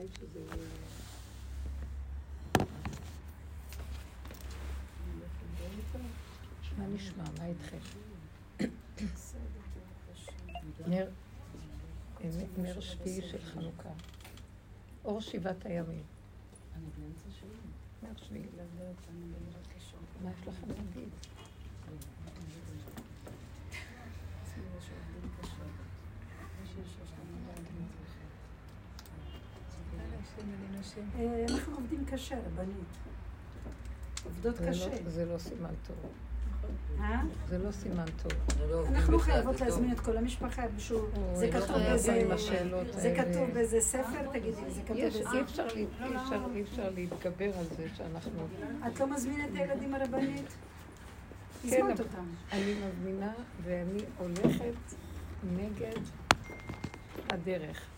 כדאי שזה יהיה... מה נשמע? מה איתכם? נר, שביעי של חנוכה. אור שבעת הימים. נר שביעי. מה יש לכם להגיד? אה, אנחנו עובדים קשה, רבנית. עובדות לא- קשה. זה לא סימן טוב. אה? זה לא סימן טוב. לא אנחנו חייבות להזמין את כל המשפחה, זה לא כתוב באיזה... זה כתוב באיזה ספר, תגידי, זה כתוב באיזה... אי אפשר להתגבר על זה שאנחנו... את לא מזמינה את הילדים הרבנית? כן, אני מזמינה ואני הולכת נגד הדרך.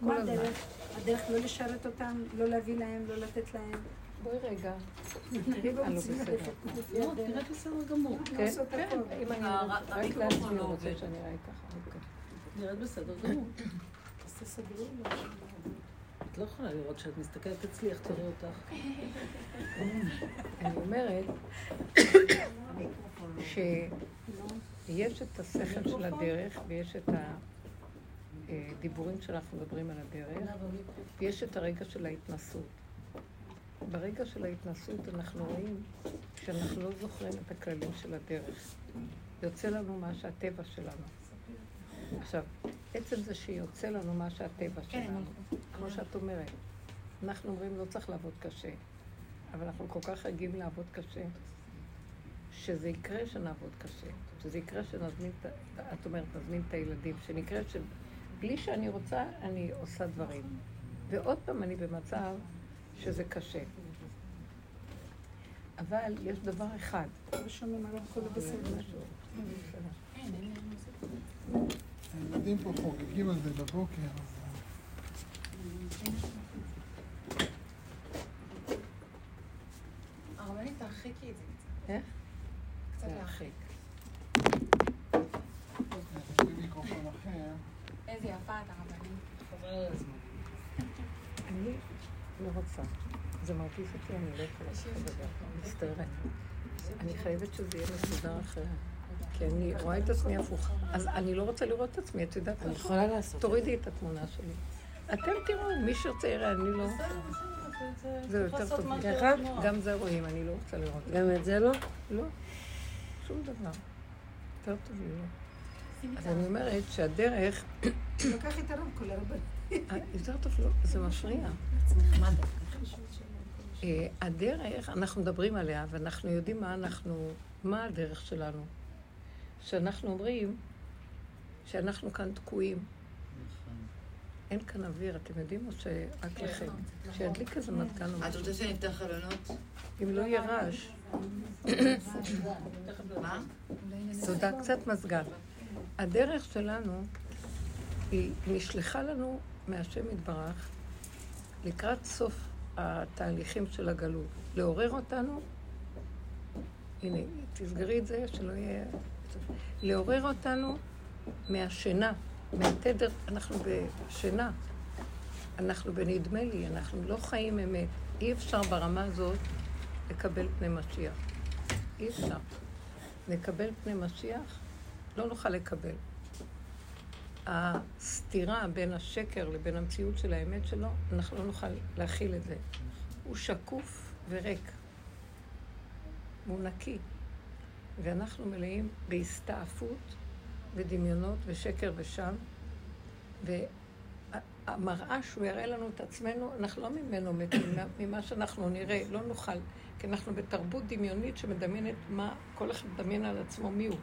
מה הדרך? הדרך לא לשרת אותם, לא להביא להם, לא לתת להם. בואי רגע. לא בסדר. לא, נראית בסדר גמור. כן, כן. אם אני רק לעצמי רוצה שאני אראה ככה. נראית בסדר גמור. את לא יכולה לראות שאת מסתכלת אצלי, איך תראי אותך? אני אומרת שיש את השכל של הדרך ויש את הדיבורים שאנחנו מדברים על הדרך ויש את הרגע של ההתנסות. ברגע של ההתנסות אנחנו רואים שאנחנו לא זוכרים את הכללים של הדרך. יוצא לנו מה שהטבע שלנו. עכשיו, עצם זה שיוצא לנו מה שהטבע כן, שלנו, כמו שאת אומרת, אנחנו אומרים לא צריך לעבוד קשה, אבל אנחנו כל כך רגילים לעבוד קשה, שזה יקרה שנעבוד קשה, שזה יקרה שנזמין, את אומרת, נזמין את הילדים, שנקרה שבלי שאני רוצה, אני עושה דברים. ועוד פעם אני במצב שזה קשה. אבל יש דבר אחד. הילדים פה חוגגים על זה בבוקר, אז... הרבנית, תרחיקי את זה איך? קצת להרחיק. איזה יפה את הרבנית. חבל על הזמן. אני לא רוצה. זה מרגיש אותי, אני לא יכולה לדבר. מצטערת. אני חייבת שזה יהיה מסודר אחרת. כי אני רואה את עצמי הפוך. אז אני לא רוצה לראות את עצמי, את יודעת, אני יכולה לעשות. תורידי את התמונה שלי. אתם תראו, מי שירצה יראה, אני לא... זה יותר טוב. גם זה רואים, אני לא רוצה לראות. גם את זה לא? לא. שום דבר. יותר טוב לי לא. אז אני אומרת שהדרך... לקח את הרב כל הרבה. אה, יותר טוב לא, זה מפריע. אה, הדרך, אנחנו מדברים עליה, ואנחנו יודעים מה אנחנו, מה הדרך שלנו. שאנחנו אומרים שאנחנו כאן תקועים. אין כאן אוויר, אתם יודעים או שרק כן, לכם? נכון. שידליק איזה מזגן או משהו. את רוצה שנפתח חלונות? אם לא יהיה רעש. מה? תודה, קצת מזגן. הדרך שלנו, היא נשלחה לנו מהשם יתברך לקראת סוף התהליכים של הגלות. לעורר אותנו, הנה, תסגרי את זה, שלא יהיה... לעורר אותנו מהשינה, מהתדר, אנחנו בשינה, אנחנו בנדמה לי, אנחנו לא חיים אמת. אי אפשר ברמה הזאת לקבל פני משיח. אי אפשר. נקבל פני משיח, לא נוכל לקבל. הסתירה בין השקר לבין המציאות של האמת שלו, אנחנו לא נוכל להכיל את זה. הוא שקוף וריק. הוא נקי. ואנחנו מלאים בהסתעפות ודמיונות ושקר ושם. והמראה שהוא יראה לנו את עצמנו, אנחנו לא ממנו מתים, ממה שאנחנו נראה, לא נוכל. כי אנחנו בתרבות דמיונית שמדמיינת מה, כל אחד מדמיין על עצמו מי הוא.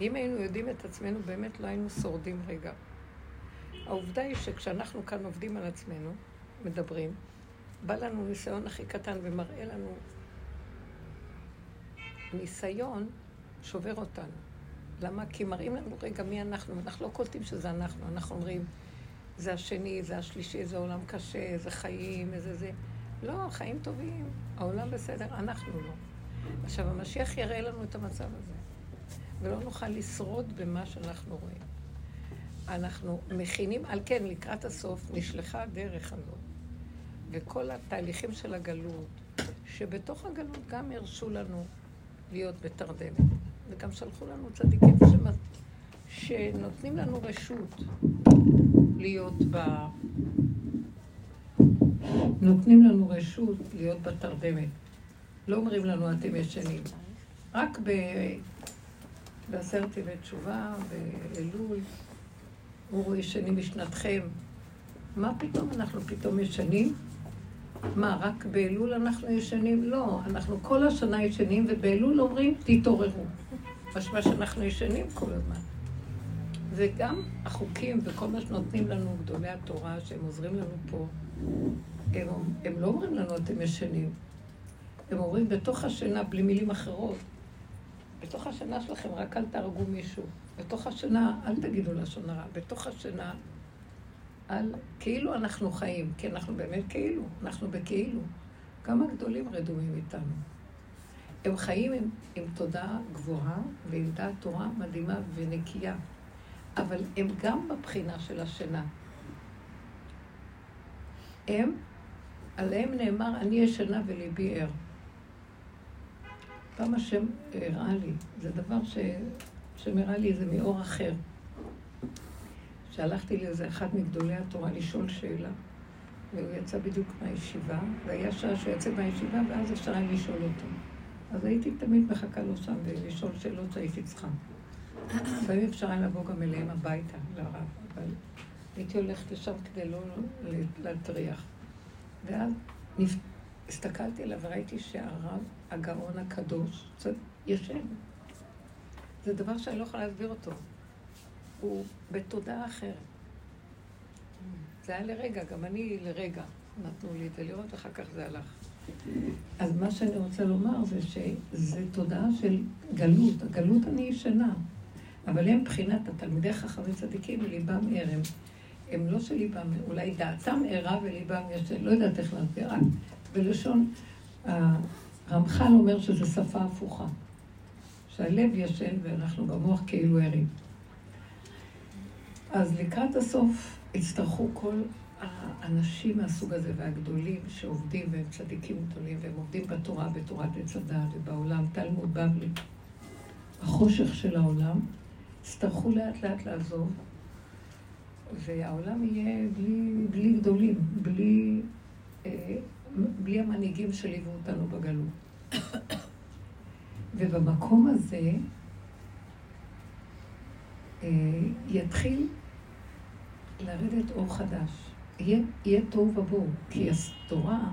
אם היינו יודעים את עצמנו, באמת לא היינו שורדים רגע. העובדה היא שכשאנחנו כאן עובדים על עצמנו, מדברים, בא לנו ניסיון הכי קטן ומראה לנו ניסיון שובר אותנו. למה? כי מראים לנו רגע מי אנחנו, אנחנו לא קולטים שזה אנחנו, אנחנו אומרים, זה השני, זה השלישי, זה עולם קשה, זה חיים, איזה זה. לא, חיים טובים, העולם בסדר, אנחנו לא. עכשיו, המשיח יראה לנו את המצב הזה. ולא נוכל לשרוד במה שאנחנו רואים. אנחנו מכינים, על כן, לקראת הסוף נשלחה הדרך הזאת. וכל התהליכים של הגלות, שבתוך הגלות גם הרשו לנו להיות בתרדמת. וגם שלחו לנו צדיקים שמת... שנותנים לנו רשות להיות ב... נותנים לנו רשות להיות בתרדמת. לא אומרים לנו אתם ישנים. רק ב... בעשרת ימי תשובה, באלול, הוא ישנים משנתכם. מה פתאום אנחנו פתאום ישנים? מה, רק באלול אנחנו ישנים? לא, אנחנו כל השנה ישנים, ובאלול אומרים, תתעוררו. משמע שאנחנו ישנים כל הזמן. וגם החוקים וכל מה שנותנים לנו גדולי התורה, שהם עוזרים לנו פה, הם, הם לא אומרים לנו, אתם ישנים. הם אומרים, בתוך השינה, בלי מילים אחרות, בתוך השינה שלכם רק אל תהרגו מישהו. בתוך השינה, אל תגידו לשון הרע. בתוך השינה, על כאילו אנחנו חיים, כי אנחנו באמת כאילו, אנחנו בכאילו. כמה גדולים רדומים איתנו. הם חיים עם, עם תודעה גבוהה ועם דעת תורה מדהימה ונקייה, אבל הם גם בבחינה של השינה. הם, עליהם נאמר, אני ישנה וליבי ער. פעם השם הראה לי, זה דבר ש... השם הראה לי זה מאור אחר. שהלכתי לאיזה אחד מגדולי התורה לשאול שאלה, והוא יצא בדיוק מהישיבה, והיה שעה שהוא יצא מהישיבה, ואז אפשר היה לשאול אותו. אז הייתי תמיד מחכה לו שם ולשאול שאלות שהייתי צריכה. לפעמים אפשר היה לבוא גם אליהם הביתה, לרב, אבל הייתי הולכת לשם כדי לא להטריח. ואז הסתכלתי עליו וראיתי שהרב, הגאון הקדוש, ישן. זה דבר שאני לא יכולה להסביר אותו. הוא בתודעה אחרת. זה היה לרגע, גם אני לרגע נתנו לי את זה לראות, אחר כך זה הלך. אז מה שאני רוצה לומר זה שזה תודעה של גלות. הגלות אני ישנה. אבל הם מבחינת התלמידי חכמים צדיקים, ליבם ער. הם, הם לא שליבם, אולי דעתם ערה וליבם ישן, לא יודעת איך להסביר. בלשון, הרמח"ל אומר שזו שפה הפוכה. שהלב ישן ואנחנו במוח כאילו ערים. אז לקראת הסוף יצטרכו כל האנשים מהסוג הזה והגדולים שעובדים והם צדיקים גדולים והם עובדים בתורה, בתורת עץ הדעת ובעולם, תלמוד בבלי, החושך של העולם, יצטרכו לאט לאט לעזוב והעולם יהיה בלי, בלי גדולים, בלי, אה, בלי המנהיגים שליוו אותנו בגלות. ובמקום הזה אה, יתחיל לרדת אור חדש. יהיה, יהיה תוהו ובוהו, כי התורה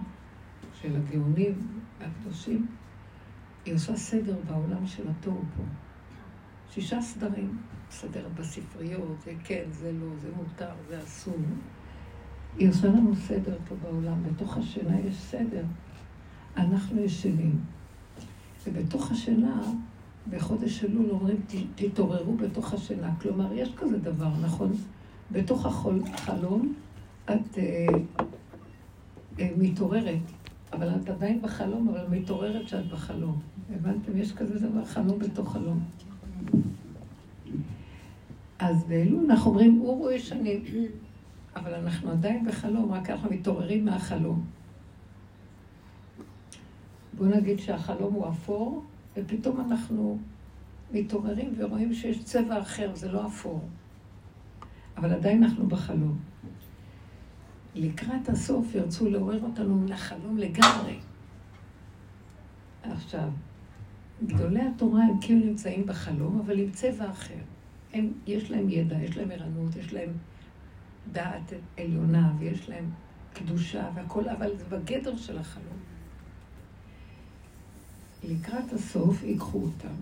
של הגאונים הקדושים, היא עושה סדר בעולם של התוהו פה. שישה סדרים, סדר בספריות, זה כן, זה לא, זה מותר, זה אסור. היא עושה לנו סדר פה בעולם, בתוך השינה יש סדר. אנחנו ישנים. ובתוך השינה, בחודש אלול אומרים, תתעוררו בתוך השינה. כלומר, יש כזה דבר, נכון? בתוך החלום את אה, אה, מתעוררת, אבל את עדיין בחלום, אבל מתעוררת שאת בחלום. הבנתם? יש כזה דבר, חלום בתוך חלום. אז באלול אנחנו אומרים, אורו ישנים, אבל אנחנו עדיין בחלום, רק אנחנו מתעוררים מהחלום. בוא נגיד שהחלום הוא אפור, ופתאום אנחנו מתעוררים ורואים שיש צבע אחר, זה לא אפור. אבל עדיין אנחנו בחלום. לקראת הסוף ירצו לעורר אותנו מן החלום לגמרי. עכשיו, גדולי התורה הם כאילו נמצאים בחלום, אבל עם צבע אחר. הם, יש להם ידע, יש להם ערנות, יש להם דעת עליונה, ויש להם קדושה והכול, אבל זה בגדר של החלום. לקראת הסוף ייקחו אותם,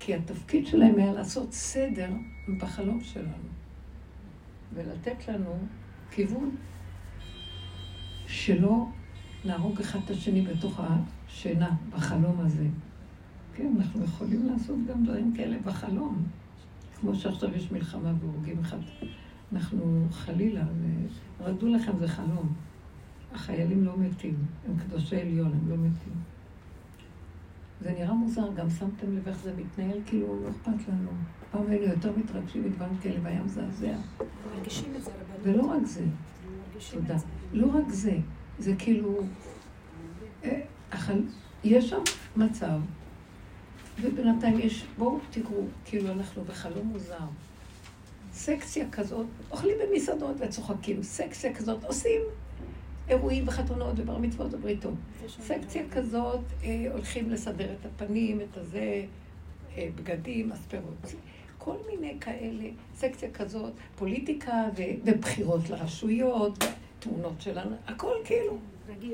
כי התפקיד שלהם היה לעשות סדר בחלום שלנו, ולתת לנו כיוון שלא נהרוג אחד את השני בתוך השינה, בחלום הזה. כן, אנחנו יכולים לעשות גם דברים כאלה בחלום. כמו שעכשיו יש מלחמה והורגים אחד. אנחנו חלילה, רדו לכם זה חלום. החיילים לא מתים, הם קדושי עליון, הם לא מתים. זה נראה מוזר, גם שמתם לב איך זה מתנהל, כאילו לא אכפת לנו. פעם היינו יותר מתרגשים מדברים כאלה, והיה מזעזע. מרגישים את זה. ולא רק זה, תודה. לא רק זה, זה כאילו... אה, יש שם מצב, ובינתיים יש, בואו תקראו, כאילו אנחנו בחלום מוזר. סקציה כזאת, אוכלים במסעדות וצוחקים, סקציה כזאת, עושים אירועים וחתונות ובר מצוות ובריתות. סקציה כזאת, אה, הולכים לסדר את הפנים, את הזה, אה, בגדים, מספרות. כל מיני כאלה, סקציה כזאת, פוליטיקה ו- ובחירות לרשויות, תמונות שלנו, הכל כאילו.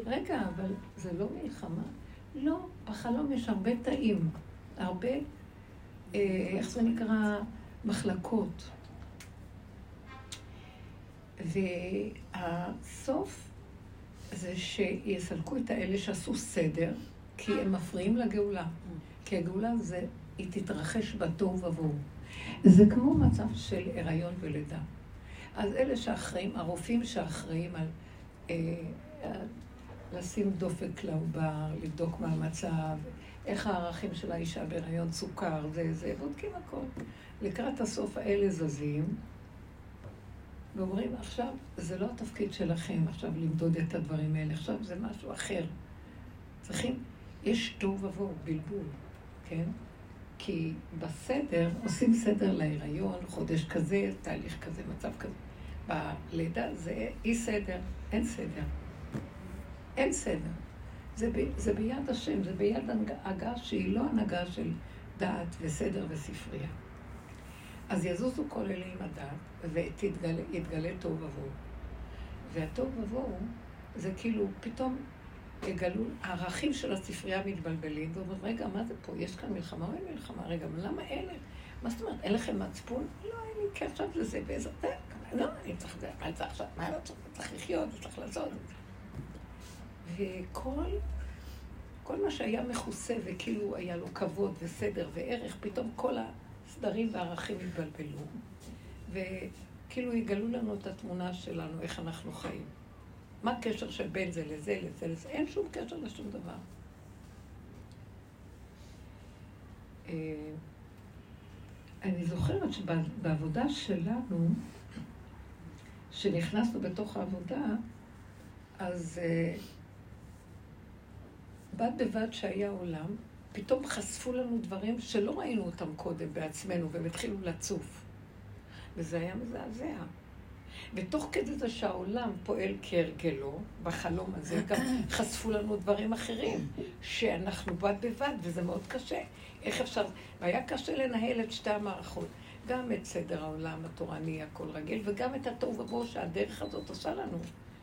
רגע, אבל זה לא מלחמה? לא, בחלום יש הרבה תאים, הרבה, אה, איך זה נקרא, מחלקות. והסוף זה שיסלקו את האלה שעשו סדר, כי הם מפריעים לגאולה. כי הגאולה זה, היא תתרחש בתוהו ובוהו. זה כמו מצב של הריון ולידה. אז אלה שאחראים, הרופאים שאחראים על אה, לשים דופק לעובר, לבדוק מה המצב, איך הערכים של האישה בהריון, סוכר, זה, זה, בודקים הכל. לקראת הסוף האלה זזים, ואומרים, עכשיו, זה לא התפקיד שלכם עכשיו למדוד את הדברים האלה, עכשיו זה משהו אחר. צריכים, יש תוהו ובוהו, בלבול, כן? כי בסדר, עושים סדר להיריון, חודש כזה, תהליך כזה, מצב כזה. בלידה זה אי סדר, אין סדר. אין סדר. זה, ב, זה ביד השם, זה ביד הנהגה שהיא לא הנהגה של דעת וסדר וספרייה. אז יזוזו כל אלה עם הדת, ויתגלה תוהו ובוהו. והתוהו ובוהו זה כאילו, פתאום יגלו, הערכים של הספרייה מתבלבלים, ואומרים, רגע, מה זה פה? יש כאן מלחמה או אין מלחמה? רגע, למה אלה? מה זאת אומרת, אין לכם מצפון? לא, אין לי קשר לזה, באיזה... לא, אני צריך... מה אני צריך עכשיו? מה אני צריך לחיות? צריך לעשות. וכל כל מה שהיה מכוסה וכאילו היה לו כבוד וסדר וערך, פתאום כל הסדרים והערכים התבלבלו. וכאילו יגלו לנו את התמונה שלנו, איך אנחנו חיים. מה הקשר שבין זה לזה, לזה, לזה? אין שום קשר לשום דבר. אה, אני זוכרת שבעבודה שלנו, שנכנסנו בתוך העבודה, אז אה, בד בבד שהיה עולם, פתאום חשפו לנו דברים שלא ראינו אותם קודם בעצמנו, והם התחילו לצוף. וזה היה מזעזע. ותוך כדי זה שהעולם פועל כהרגלו, בחלום הזה, גם חשפו לנו דברים אחרים, שאנחנו בד בבד, וזה מאוד קשה. איך אפשר... והיה קשה לנהל את שתי המערכות. גם את סדר העולם התורני, הכל רגיל, וגם את התוהו ובוהו שהדרך הזאת עושה לנו,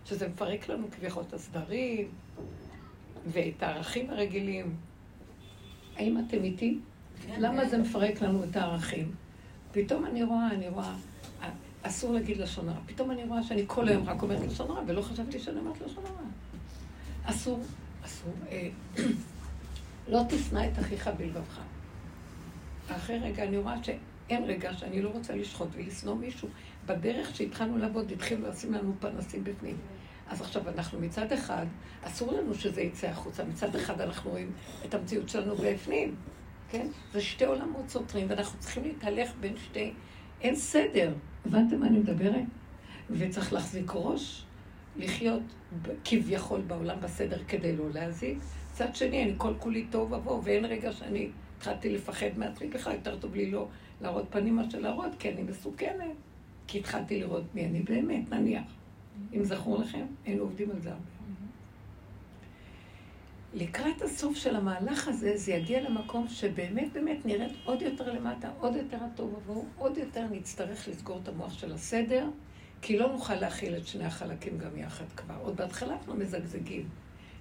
שזה מפרק לנו כביכול את הסדרים, ואת הערכים הרגילים. האם אתם איתי? כן, למה. זה מפרק לנו את הערכים? פתאום אני רואה, אני רואה, אסור להגיד לשון הרע. פתאום אני רואה שאני כל היום רק אומרת לשון הרע, ולא חשבתי שאני אומרת לשון הרע. אסור, אסור, אה, לא תשנא את אחיך בלבבך. אחרי רגע אני רואה שאין רגע שאני לא רוצה לשחוט ולשנוא מישהו. בדרך שהתחלנו לעבוד, התחילו לשים לנו פנסים בפנים. אז עכשיו אנחנו מצד אחד, אסור לנו שזה יצא החוצה, מצד אחד אנחנו רואים את המציאות שלנו בפנים, כן? זה שתי עולמות סותרים, ואנחנו צריכים להתהלך בין שתי... אין סדר. הבנתם מה אני מדברת? וצריך להחזיק ראש, לחיות כביכול בעולם בסדר כדי לא להזיק. מצד שני, אני כל כולי טוב ובוא, ואין רגע שאני התחלתי לפחד מעצמי בכלל, יותר טוב לי לא להראות פנים מאשר להראות, כי אני מסוכנת. כי התחלתי לראות מי אני באמת, נניח. אם זכור לכם, היינו עובדים על זה הרבה. לקראת הסוף של המהלך הזה, זה יגיע למקום שבאמת באמת נראית עוד יותר למטה, עוד יותר הטוב עבור, עוד יותר נצטרך לסגור את המוח של הסדר, כי לא נוכל להכיל את שני החלקים גם יחד כבר. עוד בהתחלה אנחנו מזגזגים.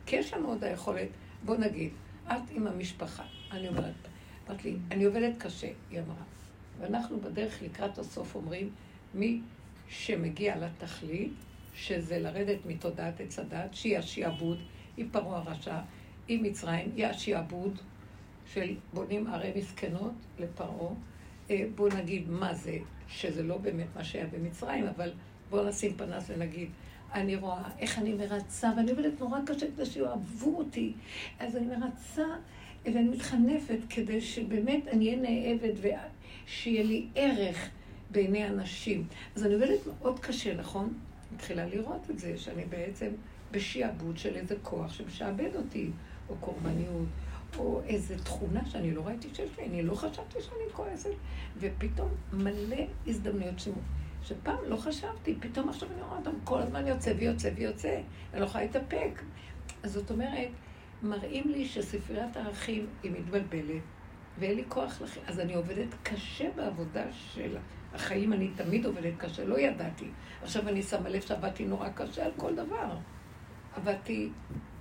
כי יש לנו עוד היכולת, בוא נגיד, את עם המשפחה, אני אומרת, אמרת לי, אני עובדת קשה, היא אמרה. ואנחנו בדרך לקראת הסוף אומרים, מי שמגיע לתכלית, שזה לרדת מתודעת עץ הדת, שהיא השיעבוד, היא פרעה הרשע, היא מצרים, היא השיעבוד של בונים ערי מסכנות לפרעה. אה, בואו נגיד מה זה, שזה לא באמת מה שהיה במצרים, אבל בואו נשים פנס ונגיד, אני רואה איך אני מרצה, ואני עובדת נורא קשה כדי שיאהבו אותי. אז אני מרצה ואני מתחנפת כדי שבאמת אני אהיה נאהבת ושיהיה לי ערך בעיני אנשים. אז אני עובדת מאוד קשה, נכון? מתחילה לראות את זה, שאני בעצם בשיעבוד של איזה כוח שמשעבד אותי, או קורבניות, או איזו תכונה שאני לא ראיתי שיש לי, אני לא חשבתי שאני כועסת, ופתאום מלא הזדמנויות ש... שפעם לא חשבתי, פתאום עכשיו אני רואה אותם כל הזמן יוצא ויוצא ויוצא, אני לא יכולה להתאפק. אז זאת אומרת, מראים לי שספריית הערכים היא מתבלבלת, ואין לי כוח לכם. אז אני עובדת קשה בעבודה של החיים, אני תמיד עובדת קשה, לא ידעתי. עכשיו אני שמה לב שעבדתי נורא קשה על כל דבר. עבדתי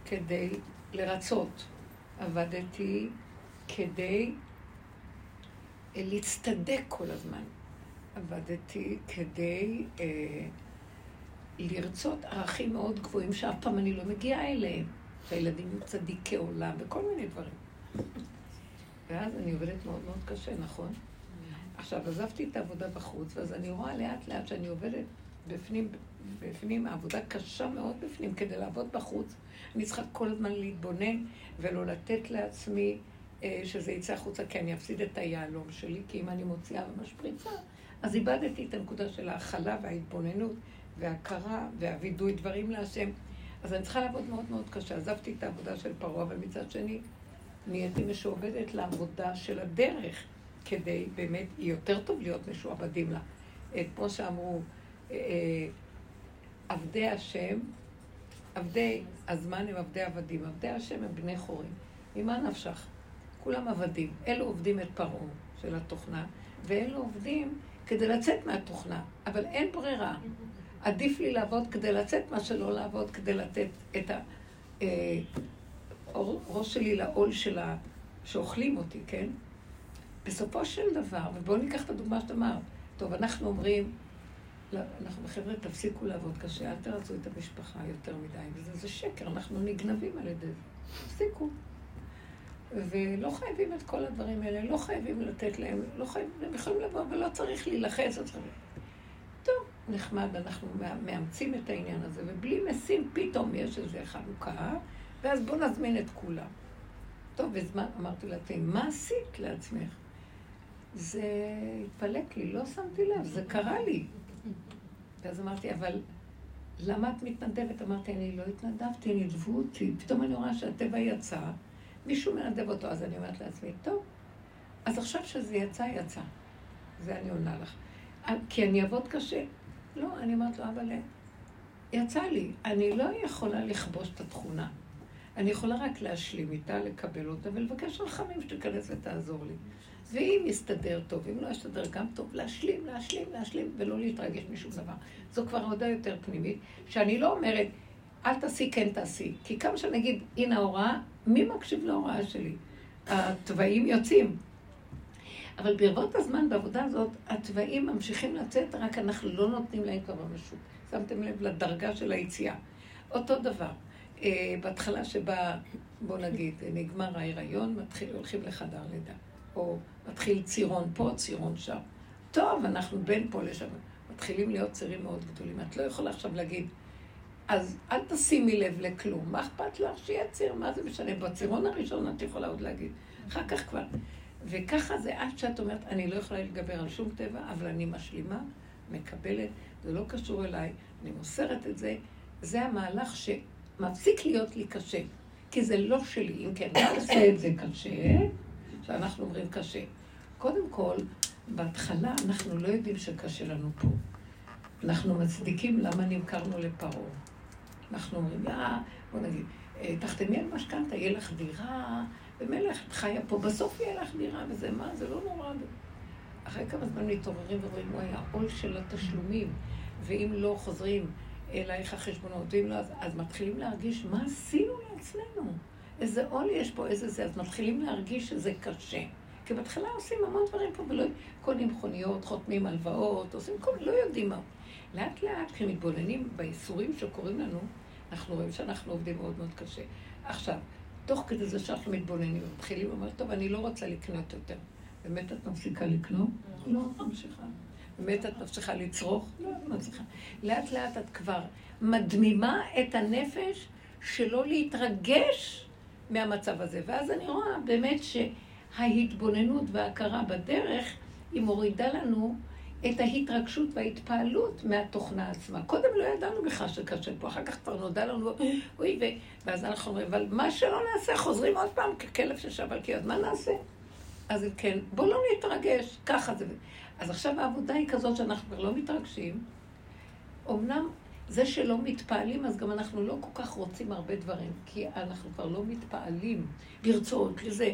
כדי לרצות. עבדתי כדי להצטדק כל הזמן. עבדתי כדי אה, לרצות ערכים מאוד גבוהים שאף פעם אני לא מגיעה אליהם. שהילדים יהיו צדיקי עולם וכל מיני דברים. ואז אני עובדת מאוד מאוד קשה, נכון? עכשיו, עזבתי את העבודה בחוץ, ואז אני רואה לאט לאט שאני עובדת בפנים, בפנים, העבודה קשה מאוד בפנים, כדי לעבוד בחוץ. אני צריכה כל הזמן להתבונן ולא לתת לעצמי אה, שזה יצא החוצה, כי אני אפסיד את היהלום שלי, כי אם אני מוציאה ומשפריצה, אז איבדתי את הנקודה של ההכלה וההתבוננות וההכרה והווידוי דברים להשם. אז אני צריכה לעבוד מאוד מאוד קשה. עזבתי את העבודה של פרעה, אבל מצד שני, נהייתי משועבדת לעבודה של הדרך, כדי באמת, יותר טוב להיות משועבדים לה. כמו שאמרו, עבדי השם, עבדי הזמן הם עבדי עבדים, עבדי השם הם בני חורים. ממה נפשך? כולם עבדים. אלו עובדים את פרעה של התוכנה, ואלו עובדים כדי לצאת מהתוכנה, אבל אין ברירה. עדיף לי לעבוד כדי לצאת מה שלא לעבוד כדי לתת את הראש אה, שלי לעול של ה... שאוכלים אותי, כן? בסופו של דבר, ובואו ניקח את הדוגמה שאת אמרת, טוב, אנחנו אומרים, אנחנו חבר'ה, תפסיקו לעבוד קשה, אל תרצו את המשפחה יותר מדי, וזה זה שקר, אנחנו נגנבים על ידי זה. תפסיקו. ולא חייבים את כל הדברים האלה, לא חייבים לתת להם, לא חייבים, הם יכולים לבוא ולא צריך להילחץ. טוב, נחמד, אנחנו מאמצים את העניין הזה, ובלי משים פתאום יש איזו חלוקה, ואז בואו נזמין את כולם. טוב, וזמן, אמרתי לעצמי, מה עשית לעצמך? זה התפלק לי, לא שמתי לב, זה קרה לי. ואז אמרתי, אבל למה את מתנדבת? אמרתי, אני לא התנדבתי, נדבו אותי. פתאום אני רואה שהטבע יצא, מישהו מנדב אותו, אז אני אומרת לעצמי, טוב, אז עכשיו שזה יצא, יצא. זה אני עונה לך. כי אני אעבוד קשה. לא, אני אומרת לו, אבל יצא לי, אני לא יכולה לכבוש את התכונה. אני יכולה רק להשלים איתה, לקבל אותה ולבקש רחמים שתיכנס ותעזור לי. ואם יסתדר טוב, אם לא יסתדר גם טוב, להשלים, להשלים, להשלים, ולא להתרגש משום דבר. זו כבר עבודה יותר פנימית, שאני לא אומרת, אל תעשי, כן תעשי. כי כמה שנגיד, הנה ההוראה, מי מקשיב להוראה שלי? התוואים יוצאים. אבל ברבות הזמן בעבודה הזאת, התוואים ממשיכים לצאת, רק אנחנו לא נותנים להם כבר ממשות. שמתם לב לדרגה של היציאה. אותו דבר. אה, בהתחלה שבה, בוא נגיד, נגמר ההיריון, מתחיל, הולכים לחדר לידה. או מתחיל צירון פה, צירון שם. טוב, אנחנו בין פה לשם. מתחילים להיות צירים מאוד גדולים. את לא יכולה עכשיו להגיד, אז אל תשימי לב לכלום. מה אכפת לך שיהיה ציר? מה זה משנה? בצירון הראשון את יכולה עוד להגיד. אחר כך כבר. וככה זה עד שאת אומרת, אני לא יכולה להתגבר על שום טבע, אבל אני משלימה, מקבלת, זה לא קשור אליי, אני מוסרת את זה. זה המהלך שמפסיק להיות לי קשה. כי זה לא שלי. אם כן, מה עושה את זה קשה? שאנחנו אומרים קשה. קודם כל, בהתחלה אנחנו לא יודעים שקשה לנו פה. אנחנו מצדיקים למה נמכרנו לפרעה. אנחנו אומרים, יא, בוא נגיד, אה, תחתמי על משכנתה, יהיה לך דירה, ומלך, חיה פה, בסוף יהיה לך דירה, וזה מה, זה לא נורא. אחרי כמה זמן מתעוררים ורואים, וואי, העול של התשלומים, ואם לא חוזרים אלייך החשבונות, ואם לא, אז, אז מתחילים להרגיש מה עשינו לעצמנו. איזה עול יש פה, איזה זה, אז מתחילים להרגיש שזה קשה. כי בהתחלה עושים המון דברים פה, ולא קונים מכוניות, חותמים הלוואות, עושים כל, לא יודעים מה. לאט לאט, כשמתבוננים בייסורים שקורים לנו, אנחנו רואים שאנחנו עובדים מאוד מאוד קשה. עכשיו, תוך כדי זה שאנחנו מתבוננים ומתחילים לומר, טוב, אני לא רוצה לקנות יותר. באמת את מפסיקה לקנות? לא, ממשיכה. באמת את מפסיקה לצרוך? לא, את מצליחה. לאט לאט את כבר מדמימה את הנפש שלא להתרגש מהמצב הזה. ואז אני רואה באמת שההתבוננות וההכרה בדרך, היא מורידה לנו את ההתרגשות וההתפעלות מהתוכנה עצמה. קודם לא ידענו בכלל שקשה פה, אחר כך כבר נודע לנו, אוי, ו... ואז אנחנו אומרים, אבל מה שלא נעשה, חוזרים עוד פעם ככלב ששב על קיות, מה נעשה? אז כן, בואו לא נתרגש, ככה זה. אז עכשיו העבודה היא כזאת שאנחנו כבר לא מתרגשים. אמנם זה שלא מתפעלים, אז גם אנחנו לא כל כך רוצים הרבה דברים, כי אנחנו כבר לא מתפעלים ברצות לזה.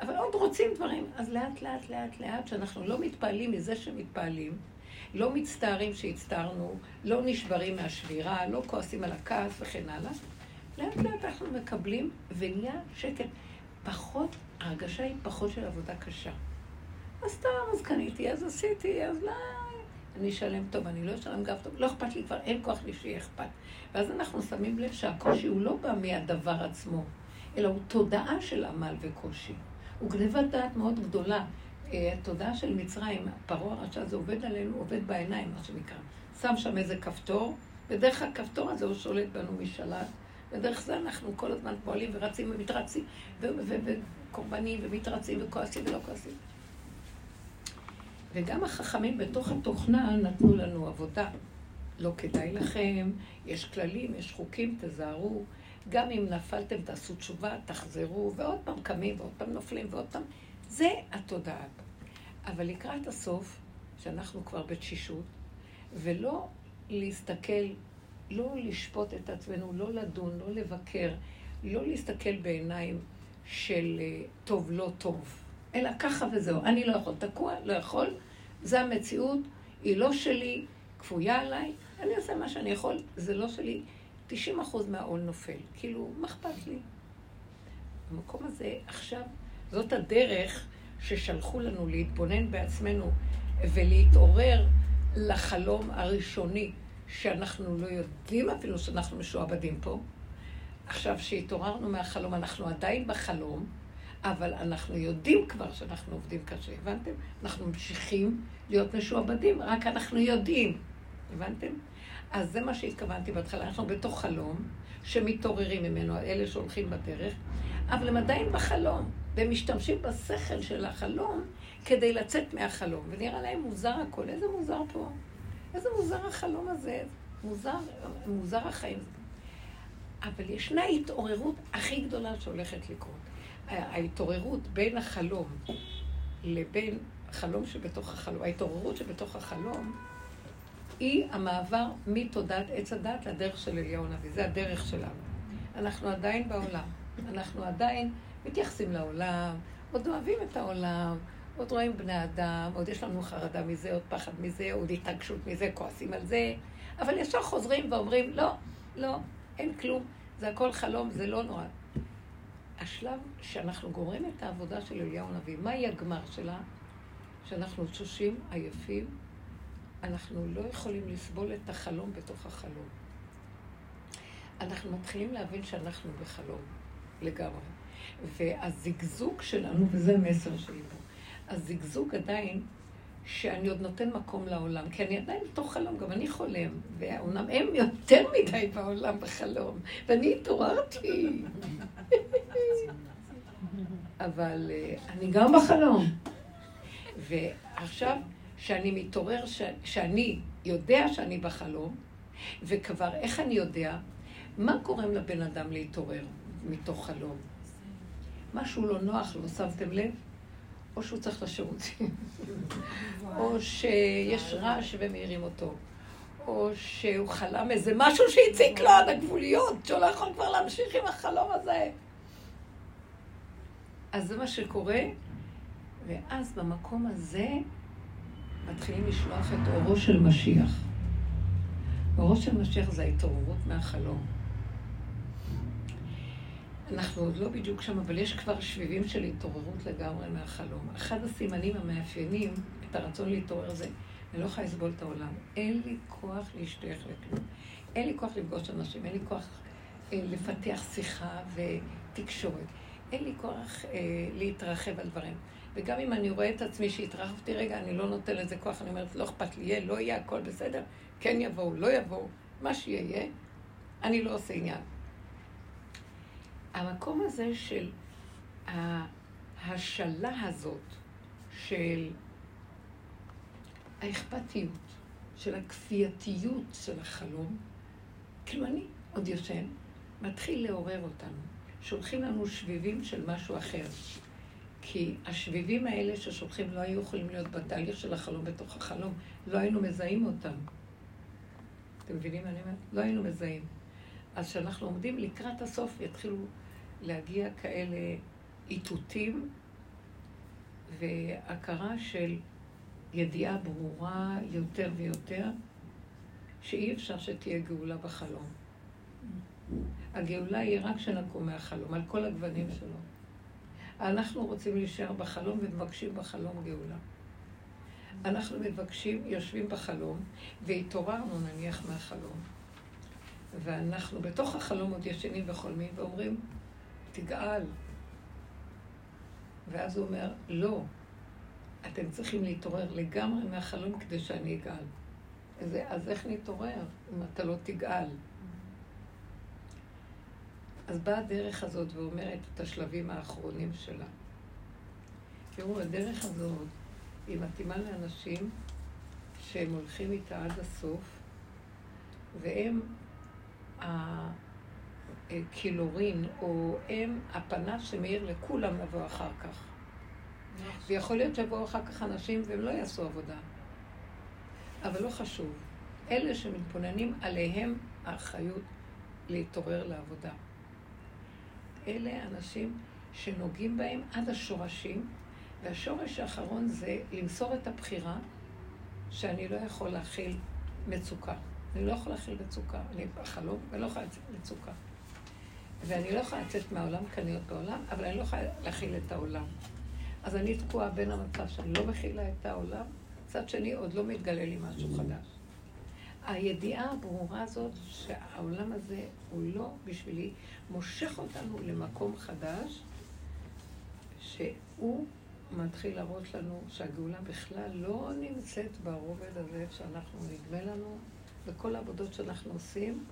אבל עוד רוצים דברים. אז לאט, לאט, לאט, לאט, שאנחנו לא מתפעלים מזה שמתפעלים, לא מצטערים שהצטערנו, לא נשברים מהשבירה, לא כועסים על הכעס וכן הלאה, לאט לאט אנחנו מקבלים ונהיה שקט. פחות, ההרגשה היא פחות של עבודה קשה. אז סתם, אז קניתי, אז עשיתי, אז לא... אני אשלם טוב, אני לא אשלם גם טוב, לא אכפת לי כבר, אין כוח לי שיהיה אכפת. ואז אנחנו שמים לב שהקושי הוא לא בא מהדבר עצמו, אלא הוא תודעה של עמל וקושי. הוא גנבת דעת מאוד גדולה. אה, התודעה של מצרים, פרעה הרשע הזה עובד עלינו, עובד בעיניים, מה שנקרא. שם שם איזה כפתור, ודרך הכפתור הזה הוא שולט בנו משלט, ודרך זה אנחנו כל הזמן פועלים ורצים ומתרצים, וקורבנים ומתרצים וכועסים ולא כועסים. וגם החכמים בתוך התוכנה נתנו לנו עבודה. לא כדאי לכם, יש כללים, יש חוקים, תזהרו. גם אם נפלתם, תעשו תשובה, תחזרו, ועוד פעם קמים, ועוד פעם נופלים, ועוד פעם... זה התודעה. אבל לקראת הסוף, שאנחנו כבר בתשישות, ולא להסתכל, לא לשפוט את עצמנו, לא לדון, לא לבקר, לא להסתכל בעיניים של אה, טוב, לא טוב, אלא ככה וזהו. אני לא יכול, תקוע, לא יכול, זה המציאות, היא לא שלי, כפויה עליי, אני אעשה מה שאני יכול, זה לא שלי. 90 אחוז מהעול נופל. כאילו, מה אכפת לי? המקום הזה, עכשיו, זאת הדרך ששלחו לנו להתבונן בעצמנו ולהתעורר לחלום הראשוני, שאנחנו לא יודעים אפילו שאנחנו משועבדים פה. עכשיו, שהתעוררנו מהחלום, אנחנו עדיין בחלום, אבל אנחנו יודעים כבר שאנחנו עובדים קשה, הבנתם? אנחנו ממשיכים להיות משועבדים, רק אנחנו יודעים, הבנתם? אז זה מה שהתכוונתי בהתחלה, אנחנו בתוך חלום, שמתעוררים ממנו, אלה שהולכים בדרך, אבל הם עדיין בחלום, והם משתמשים בשכל של החלום כדי לצאת מהחלום, ונראה להם מוזר הכל, איזה מוזר פה, איזה מוזר החלום הזה, מוזר, מוזר החיים. אבל ישנה התעוררות הכי גדולה שהולכת לקרות. ההתעוררות בין החלום לבין החלום שבתוך החלום, ההתעוררות שבתוך החלום, היא המעבר מתודעת עץ הדת לדרך של אליהו הנביא. זה הדרך שלנו. אנחנו עדיין בעולם. אנחנו עדיין מתייחסים לעולם, עוד אוהבים את העולם, עוד רואים בני אדם, עוד יש לנו חרדה מזה, עוד פחד מזה, עוד התרגשות מזה, כועסים על זה, אבל ישר חוזרים ואומרים, לא, לא, אין כלום, זה הכל חלום, זה לא נורא. השלב שאנחנו גורמים את העבודה של אליהו הנביא, מהי הגמר שלה? שאנחנו תשושים, עייפים, אנחנו לא יכולים לסבול את החלום בתוך החלום. אנחנו מתחילים להבין שאנחנו בחלום לגמרי. והזיגזוג שלנו, וזה המסר שלי פה, הזיגזוג עדיין, שאני עוד נותן מקום לעולם, כי אני עדיין בתוך חלום, גם אני חולם, ואומנם הם יותר מדי בעולם בחלום, ואני התעוררתי. אבל אה, אני גם בחלום. ועכשיו, שאני מתעורר, ש... שאני יודע שאני בחלום, וכבר, איך אני יודע? מה גורם לבן אדם להתעורר מתוך חלום? משהו לא נוח לו, שמתם לב? או שהוא צריך לשירותים, או שיש רעש ומעירים אותו, או שהוא חלם איזה משהו שהציק לו עד הגבוליות, שהוא לא יכול כבר להמשיך עם החלום הזה. אז זה מה שקורה, ואז במקום הזה מתחילים לשלוח את אורו של משיח. אורו של משיח זה ההתעוררות מהחלום. אנחנו עוד לא בדיוק שם, אבל יש כבר שביבים של התעוררות לגמרי מהחלום. אחד הסימנים המאפיינים את הרצון להתעורר זה, אני לא יכולה לסבול את העולם. אין לי כוח להשתייך לכלום. אין לי כוח לפגוש אנשים, אין לי כוח אה, לפתח שיחה ותקשורת. אין לי כוח אה, להתרחב על דברים. וגם אם אני רואה את עצמי שהתרחבתי רגע, אני לא נותן לזה כוח, אני אומרת, לא אכפת לי, יהיה, לא יהיה, הכל בסדר, כן יבואו, לא יבואו, מה שיהיה, אני לא עושה עניין. המקום הזה של ההשלה הזאת, של האכפתיות, של הכפייתיות של החלום, כאילו אני עוד ישן, מתחיל לעורר אותנו. שולחים לנו שביבים של משהו אחר. כי השביבים האלה ששולחים לא היו יכולים להיות בתהליך של החלום בתוך החלום, לא היינו מזהים אותם. אתם מבינים מה אני אומרת? לא היינו מזהים. אז כשאנחנו עומדים לקראת הסוף, יתחילו להגיע כאלה איתותים והכרה של ידיעה ברורה יותר ויותר, שאי אפשר שתהיה גאולה בחלום. הגאולה היא רק כשנקום מהחלום, על כל הגוונים שלו. אנחנו רוצים להישאר בחלום ומבקשים בחלום גאולה. אנחנו מבקשים, יושבים בחלום, והתעוררנו נניח מהחלום, ואנחנו בתוך החלום עוד ישנים וחולמים ואומרים, תגאל. ואז הוא אומר, לא, אתם צריכים להתעורר לגמרי מהחלום כדי שאני אגאל. אז, אז איך נתעורר אם אתה לא תגאל? אז באה הדרך הזאת ואומרת את השלבים האחרונים שלה. תראו, הדרך הזאת היא מתאימה לאנשים שהם הולכים איתה עד הסוף, והם הקילורין, או הם הפנס שמאיר לכולם לבוא אחר כך. ויכול להיות שיבואו אחר כך אנשים והם לא יעשו עבודה. אבל לא חשוב. אלה שמתבוננים עליהם האחריות להתעורר לעבודה. אלה אנשים שנוגעים בהם עד השורשים, והשורש האחרון זה למסור את הבחירה שאני לא יכול להכיל מצוקה. אני לא יכול להכיל מצוקה. אני בחלום ולא יכולה לצאת מצוקה. ואני לא יכולה לצאת מהעולם כי אני עוד בעולם, אבל אני לא יכולה להכיל את העולם. אז אני תקועה בין המצב שאני לא מכילה את העולם, מצד שני עוד לא מתגלה לי משהו חדש. הידיעה הברורה הזאת שהעולם הזה הוא לא בשבילי, מושך אותנו למקום חדש, שהוא מתחיל להראות לנו שהגאולה בכלל לא נמצאת ברובד הזה שאנחנו נדמה לנו, וכל העבודות שאנחנו עושים,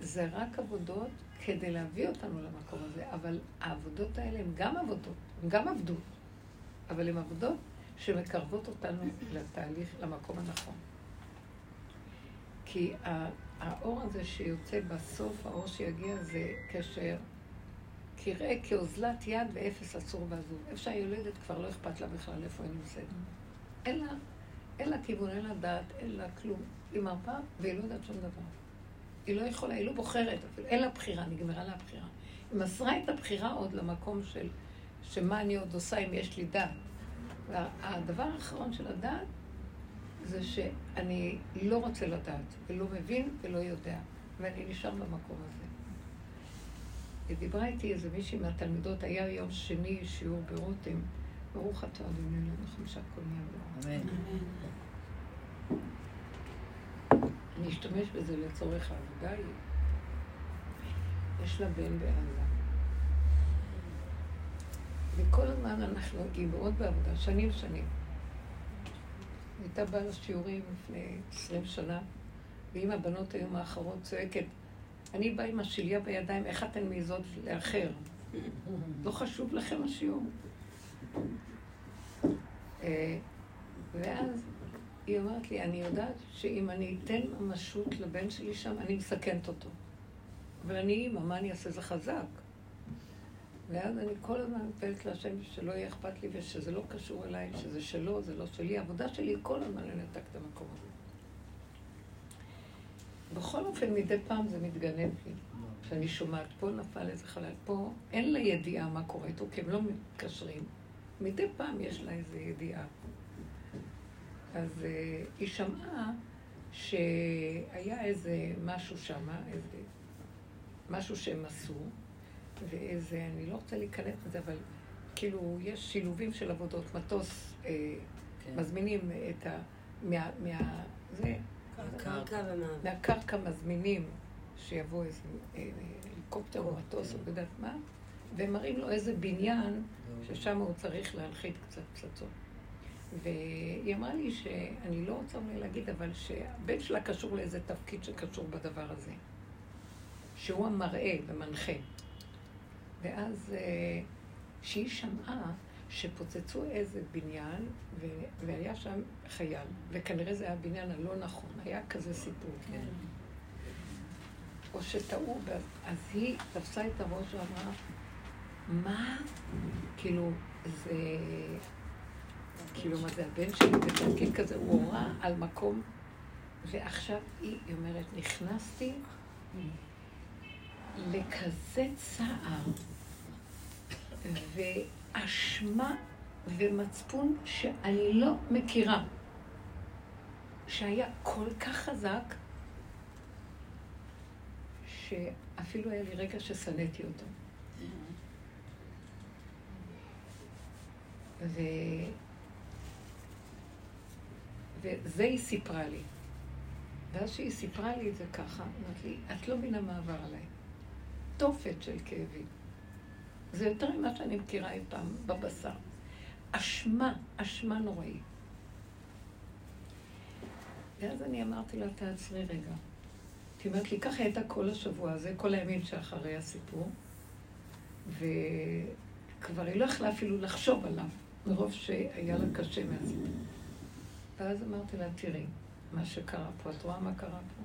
זה רק עבודות כדי להביא אותנו למקום הזה, אבל העבודות האלה הן גם עבודות, הן גם עבדות, אבל הן עבודות שמקרבות אותנו לתהליך, למקום הנכון. כי האור הזה שיוצא בסוף, האור שיגיע זה קשר, כראה כאוזלת יד ואפס אסור ועזוב. איפה שהיולדת כבר לא אכפת לה בכלל איפה היא נמצאת. אין לה, אין לה כיוון, אין לה דעת, אין לה כלום. היא מרפה והיא לא יודעת שום דבר. היא לא יכולה, היא לא בוחרת אפילו, אין לה בחירה, נגמרה לה הבחירה. היא מסרה את הבחירה עוד למקום של שמה אני עוד עושה אם יש לי דעת. והדבר האחרון של הדעת זה שאני לא רוצה לדעת, ולא מבין ולא יודע, ואני נשאר במקום הזה. ודיברה איתי איזה מישהי מהתלמידות, היה יום שני שיעור ברותם, ברוך אתה אדוני אלוהינו חמישה כל יום. אמן. אני אשתמש בזה לצורך העבודה. יש לה בן בעזה. וכל הזמן אנחנו, היא מאוד בעבודה, שנים שנים. הייתה באה לשיעורים לפני עשרים שנה, ואם הבנות היום האחרות צועקת, אני באה עם השליה בידיים, איך אתן מעיזות לאחר? לא חשוב לכם השיעור? אה, ואז היא אומרת לי, אני יודעת שאם אני אתן ממשות לבן שלי שם, אני מסכנת אותו. אבל אני אימא, מה אני אעשה? זה חזק. ואז אני כל הזמן מתפללת להשם שלא יהיה אכפת לי ושזה לא קשור אליי, שזה שלו, זה לא שלי. העבודה שלי היא כל הזמן לנתק את המקום הזה. בכל אופן, מדי פעם זה מתגנב לי. כשאני שומעת, פה נפל איזה חלל, פה אין לה ידיעה מה קורה איתו, כי הם לא מתקשרים. מדי פעם יש לה איזו ידיעה. אז uh, היא שמעה שהיה איזה משהו שם, איזה משהו שהם עשו, ואיזה, אני לא רוצה להיכנס לזה, אבל כאילו, יש שילובים של עבודות, מטוס, אה, כן. מזמינים את ה... מה... מה זה... מהקרקע מהקרקע מזמינים שיבוא איזה אה, הליקופטר או מטוס או יודעת מה, והם מראים לו איזה בניין ששם הוא צריך להנחית קצת פצצות. והיא אמרה לי שאני לא רוצה אולי להגיד, אבל שהבן שלה קשור לאיזה תפקיד שקשור בדבר הזה. שהוא המראה ומנחה. ואז אה, שהיא שמעה שפוצצו איזה בניין, ו... והיה שם חייל, וכנראה זה היה הבניין הלא נכון, היה כזה סיפור. כן. או שטעו, אז היא תפסה את הראש ואמרה, מה? כאילו, זה... כאילו, מה זה הבן שלי בתפקיד כזה? הוא הורה על מקום, ועכשיו היא, היא אומרת, נכנסתי לכזה צער ואשמה ומצפון שאני לא מכירה, שהיה כל כך חזק, שאפילו היה לי רגע ששנאתי אותו. ו... וזה היא סיפרה לי. ואז שהיא סיפרה לי את זה ככה, אמרת לי, את לא מבינה מה עבר עליי. תופת של כאבים. זה יותר ממה שאני מכירה אי פעם בבשר. אשמה, אשמה נוראית. ואז אני אמרתי לה, תעצרי רגע. כי אומרת לי, ככה הייתה כל השבוע הזה, כל הימים שאחרי הסיפור, וכבר היא לא יכלה אפילו לחשוב עליו, מרוב שהיה לה קשה מהסיפור. ואז אמרתי לה, תראי, מה שקרה פה, את רואה מה קרה פה?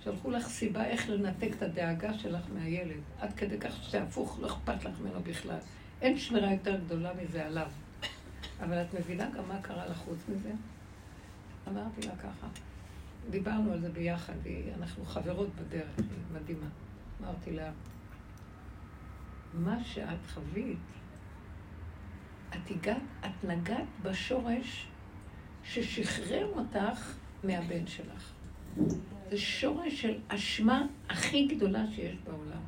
שלחו לך סיבה איך לנתק את הדאגה שלך מהילד, עד כדי כך שזה הפוך, לא אכפת לך ממנו בכלל. אין שמירה יותר גדולה מזה עליו. אבל את מבינה גם מה קרה לך חוץ מזה? אמרתי לה ככה, דיברנו על זה ביחד, אנחנו חברות בדרך, היא מדהימה. אמרתי לה, מה שאת חווית, את הגעת, את נגעת בשורש ששחרר אותך מהבן שלך. זה שורש של אשמה הכי גדולה שיש בעולם.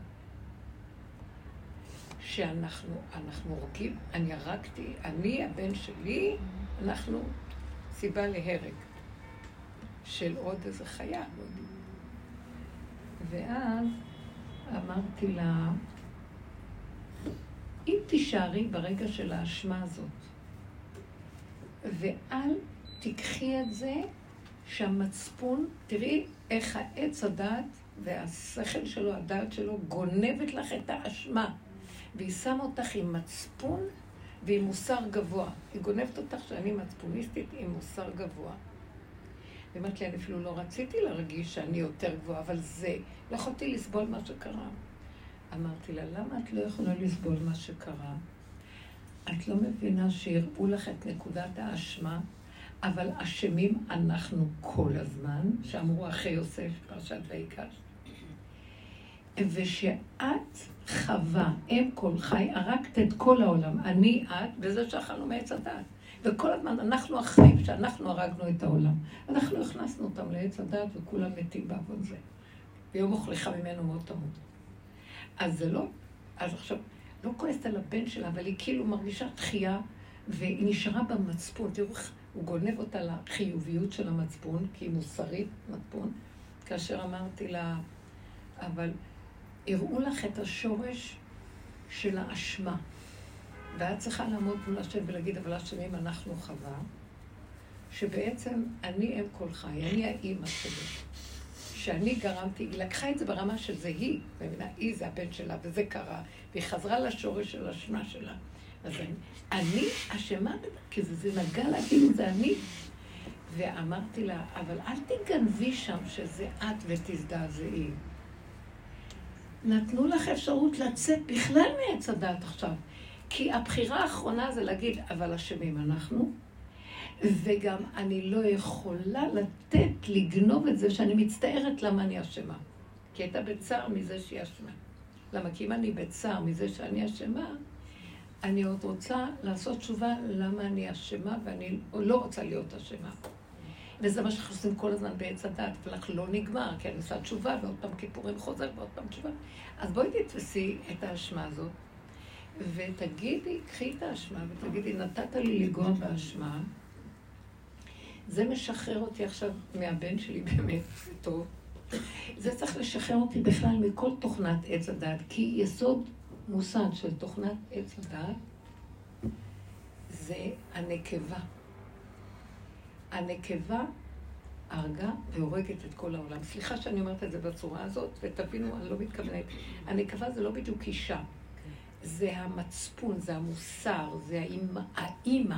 שאנחנו, אנחנו הורגים, אני הרגתי, אני, הבן שלי, אנחנו סיבה להרג של עוד איזה חיה. ואז אמרתי לה, אם תישארי ברגע של האשמה הזאת, ואל תיקחי את זה שהמצפון, תראי איך העץ הדעת והשכל שלו, הדעת שלו, גונבת לך את האשמה. והיא שמה אותך עם מצפון ועם מוסר גבוה. היא גונבת אותך שאני מצפוניסטית עם מוסר גבוה. ואמרת לי, אני אפילו לא רציתי להרגיש שאני יותר גבוהה, אבל זה, לא יכולתי לסבול מה שקרה. אמרתי לה, למה את לא יכולה לסבול מה שקרה? את לא מבינה שיראו לך את נקודת האשמה אבל אשמים אנחנו כל הזמן, שאמרו אחרי יוסף, פרשת ויקש. ושאת חווה, אם כל חי, הרגת את כל העולם, אני, את, וזה שאכלנו מעץ הדת. וכל הזמן אנחנו החיים שאנחנו הרגנו את העולם. אנחנו הכנסנו אותם לעץ הדת וכולם מתים בעבוד זה. ויום אוכלך ממנו מאוד תמות. אז זה לא, אז עכשיו, לא כועסת על הבן שלה, אבל היא כאילו מרגישה תחייה, והיא נשארה במצפון. תראו איך... הוא גונב אותה לחיוביות של המצפון, כי היא מוסרית, מצפון, כאשר אמרתי לה, אבל הראו לך את השורש של האשמה. ואת צריכה לעמוד מול השם ולהגיד, אבל אשמים אנחנו חווה, שבעצם אני אם כל חי, אני האימא שלי. שאני גרמתי, היא לקחה את זה ברמה של היא, היא זה הבן שלה, וזה קרה, והיא חזרה לשורש של האשמה שלה. אז אני, אני אשמה, כי זה, זה נגע לה, כאילו זה אני. ואמרתי לה, אבל אל תגנבי שם שזה את ותזדעזעי. נתנו לך אפשרות לצאת בכלל מעץ הדת עכשיו. כי הבחירה האחרונה זה להגיד, אבל אשמים אנחנו, וגם אני לא יכולה לתת, לגנוב את זה שאני מצטערת למה אני אשמה. כי הייתה בצער מזה שהיא אשמה. למה? כי אם אני בצער מזה שאני אשמה, אני עוד רוצה לעשות תשובה למה אני אשמה ואני לא רוצה להיות אשמה. וזה מה שאנחנו עושים כל הזמן בעץ הדת, ולך לא נגמר, כי אני עושה תשובה, ועוד פעם כיפורים חוזר, ועוד פעם תשובה. אז בואי תתפסי את האשמה הזאת, ותגידי, קחי את האשמה, ותגידי, נתת לי לגוע באשמה, זה משחרר אותי עכשיו מהבן שלי באמת, טוב. זה צריך לשחרר אותי בכלל מכל תוכנת עץ הדת, כי יסוד מושג של תוכנת עץ הדעת זה הנקבה. הנקבה הרגה והורגת את כל העולם. סליחה שאני אומרת את זה בצורה הזאת, ותבינו, אני לא מתכוונת. הנקבה זה לא בדיוק אישה. זה המצפון, זה המוסר, זה האימא, האימא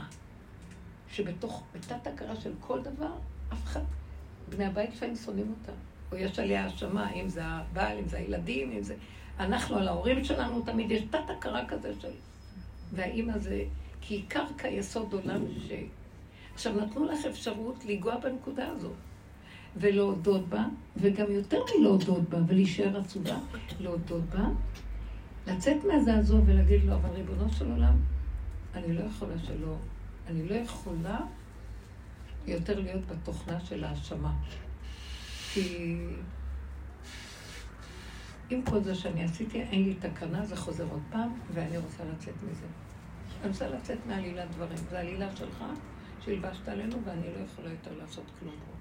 שבתוך, בתת הכרה של כל דבר, אף אחד, בני הבית לפעמים שונאים אותה. או יש עליה האשמה, אם זה הבעל, אם זה הילדים, אם זה... אנחנו על ההורים שלנו תמיד יש תת הכרה כזה של... והאימא זה... כי היא קרקע יסוד עולם ש... עכשיו, נתנו לך אפשרות לנגוע בנקודה הזאת. ולהודות בה, וגם יותר מלהודות בה ולהישאר עצובה, להודות בה, לצאת מהזעזוע ולהגיד לו, אבל ריבונו של עולם, אני לא יכולה שלא, אני לא יכולה יותר להיות בתוכנה של האשמה. כי עם כל זה שאני עשיתי, אין לי תקנה, זה חוזר עוד פעם, ואני רוצה לצאת מזה. אני רוצה לצאת מעלילת דברים. זו עלילה שלך, שהלבשת עלינו, ואני לא יכולה יותר לעשות כלום פה.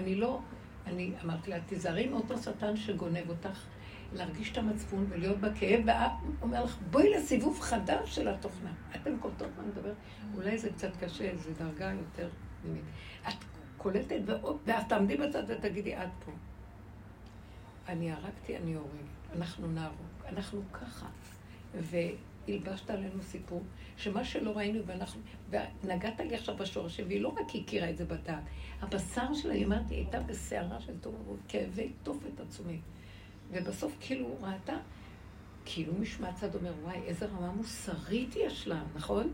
אני לא, אני אמרתי לה, תיזהרי מאותו שטן שגונב אותך להרגיש את המצפון ולהיות בכאב, ואת אומר לך, בואי לסיבוב חדש של התוכנה. אתן קולטות מה אני מדבר? אולי זה קצת קשה, זו דרגה יותר פנימית. את קולטת, ואז תעמדי בצד ותגידי, עד פה. אני הרגתי, אני הורגת. אנחנו נהרוג. אנחנו ככה. והלבשת עלינו סיפור, שמה שלא ראינו, ואנחנו... ונגעת לי עכשיו בשורשים, והיא לא רק הכירה את זה בדעת. הבשר שלה, היא אמרת, היא הייתה בסערה של טוב כאבי תופת עצומים. ובסוף כאילו ראתה, כאילו משמע צד אומר, וואי, איזה רמה מוסרית יש לה, נכון?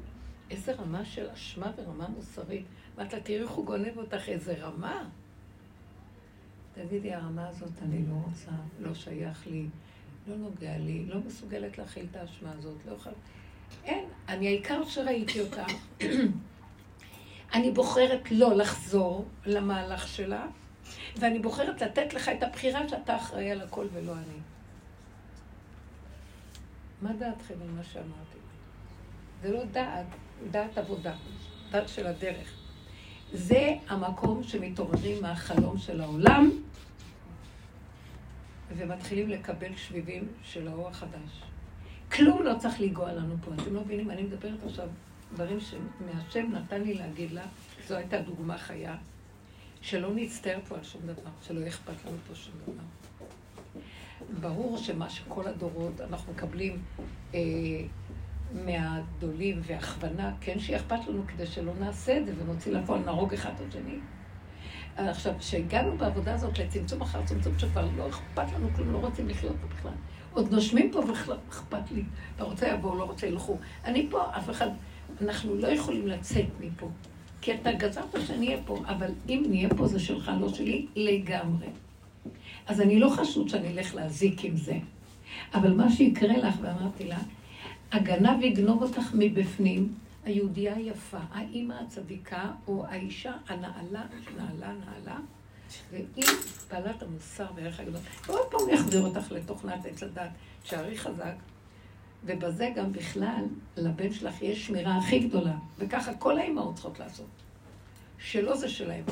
איזה רמה של אשמה ורמה מוסרית. אמרת לה, תראי איך הוא גונב אותך, איזה רמה. תגידי, הרמה הזאת אני לא רוצה, לא שייך לי, לא נוגע לי, לא מסוגלת להכיל את האשמה הזאת, לא יכולה... אין, אני העיקר שראיתי אותה. אני בוחרת לא לחזור למהלך שלה, ואני בוחרת לתת לך את הבחירה שאתה אחראי על הכל ולא אני. מה דעתכם על מה שאמרתי? זה לא דעת, דעת עבודה, דעת של הדרך. זה המקום שמתעוררים מהחלום של העולם ומתחילים לקבל שביבים של האור החדש. כלום לא צריך לנגוע לנו פה. אתם לא מבינים, אני מדברת עכשיו דברים שמהשם נתן לי להגיד לה, זו הייתה דוגמה חיה, שלא נצטער פה על שום דבר, שלא אכפת לנו פה שום דבר. ברור שמה שכל הדורות אנחנו מקבלים אה, מהגדולים והכוונה, כן שיהיה אכפת לנו כדי שלא נעשה את זה ונוציא לפועל, נהרוג אחד את השני. עכשיו, כשהגענו בעבודה הזאת לצמצום אחר צמצום, שכבר לא אכפת לנו כלום, לא רוצים לחיות פה בכלל. עוד נושמים פה בכלל, אכפת לי. אתה רוצה יבואו, לא רוצה ילכו. אני פה, אף אחד, אנחנו לא יכולים לצאת מפה. כי אתה גזרת שאני אהיה פה, אבל אם נהיה פה זה שלך, לא שלי, לגמרי. אז אני לא חשוד שאני אלך להזיק עם זה. אבל מה שיקרה לך, ואמרתי לה, הגנב יגנוב אותך מבפנים, היהודייה היפה, האימא הצדיקה, או האישה הנעלה, נעלה, נעלה, והיא בעלת המוסר וערך הגדול. ועוד פעם יחזיר אותך לתוכנת עץ הדת, שערי חזק, ובזה גם בכלל, לבן שלך יש שמירה הכי גדולה, וככה כל האימהות צריכות לעשות. שלא זה שלהם.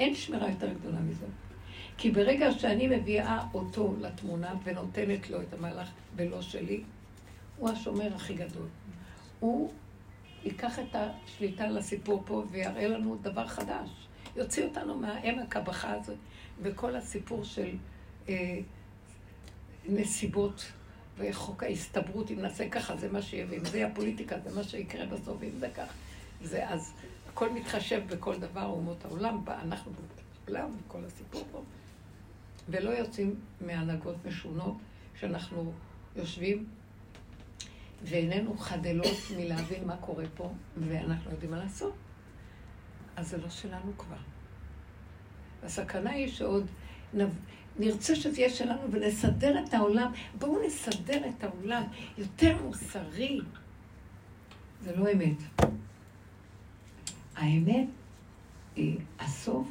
אין שמירה יותר גדולה מזה. כי ברגע שאני מביאה אותו לתמונה ונותנת לו את המהלך ולא שלי, הוא השומר הכי גדול. הוא ייקח את השליטה על הסיפור פה ויראה לנו דבר חדש. יוציא אותנו מהעמק הבכה הזה, וכל הסיפור של אה, נסיבות וחוק ההסתברות, אם נעשה ככה, זה מה שיהיה, ואם זה יהיה פוליטיקה, זה מה שיקרה בסוף, ואם זה כך. זה אז הכל מתחשב בכל דבר, אומות העולם, אנחנו בעולם, כל הסיפור פה. ולא יוצאים מהנהגות משונות, שאנחנו יושבים ועינינו חדלות מלהבין מה קורה פה, ואנחנו יודעים מה לעשות. אז זה לא שלנו כבר. הסכנה היא שעוד נרצה שזה יהיה שלנו ונסדר את העולם. בואו נסדר את העולם יותר מוסרי. זה לא אמת. האמת, היא, הסוף,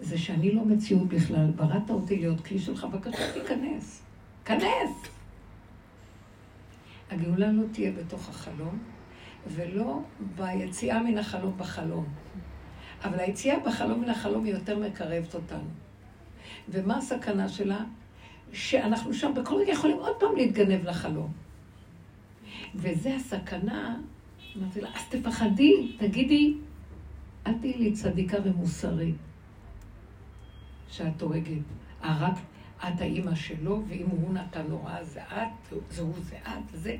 זה שאני לא מציאות בכלל. בראת אותי להיות כלי שלך, בבקשה תיכנס. כנס! הגאולה לא תהיה בתוך החלום, ולא ביציאה מן החלום בחלום. אבל היציאה בחלום מן החלום היא יותר מקרבת אותנו. ומה הסכנה שלה? שאנחנו שם בכל רגע יכולים עוד פעם להתגנב לחלום. וזה הסכנה, אמרתי לה, אז תפחדי, תגידי, אל תהיי לי צדיקה ומוסרית שאת הורגת. רק את האימא שלו, ואם הוא נתן הוראה זה את, זה הוא זה את, זה.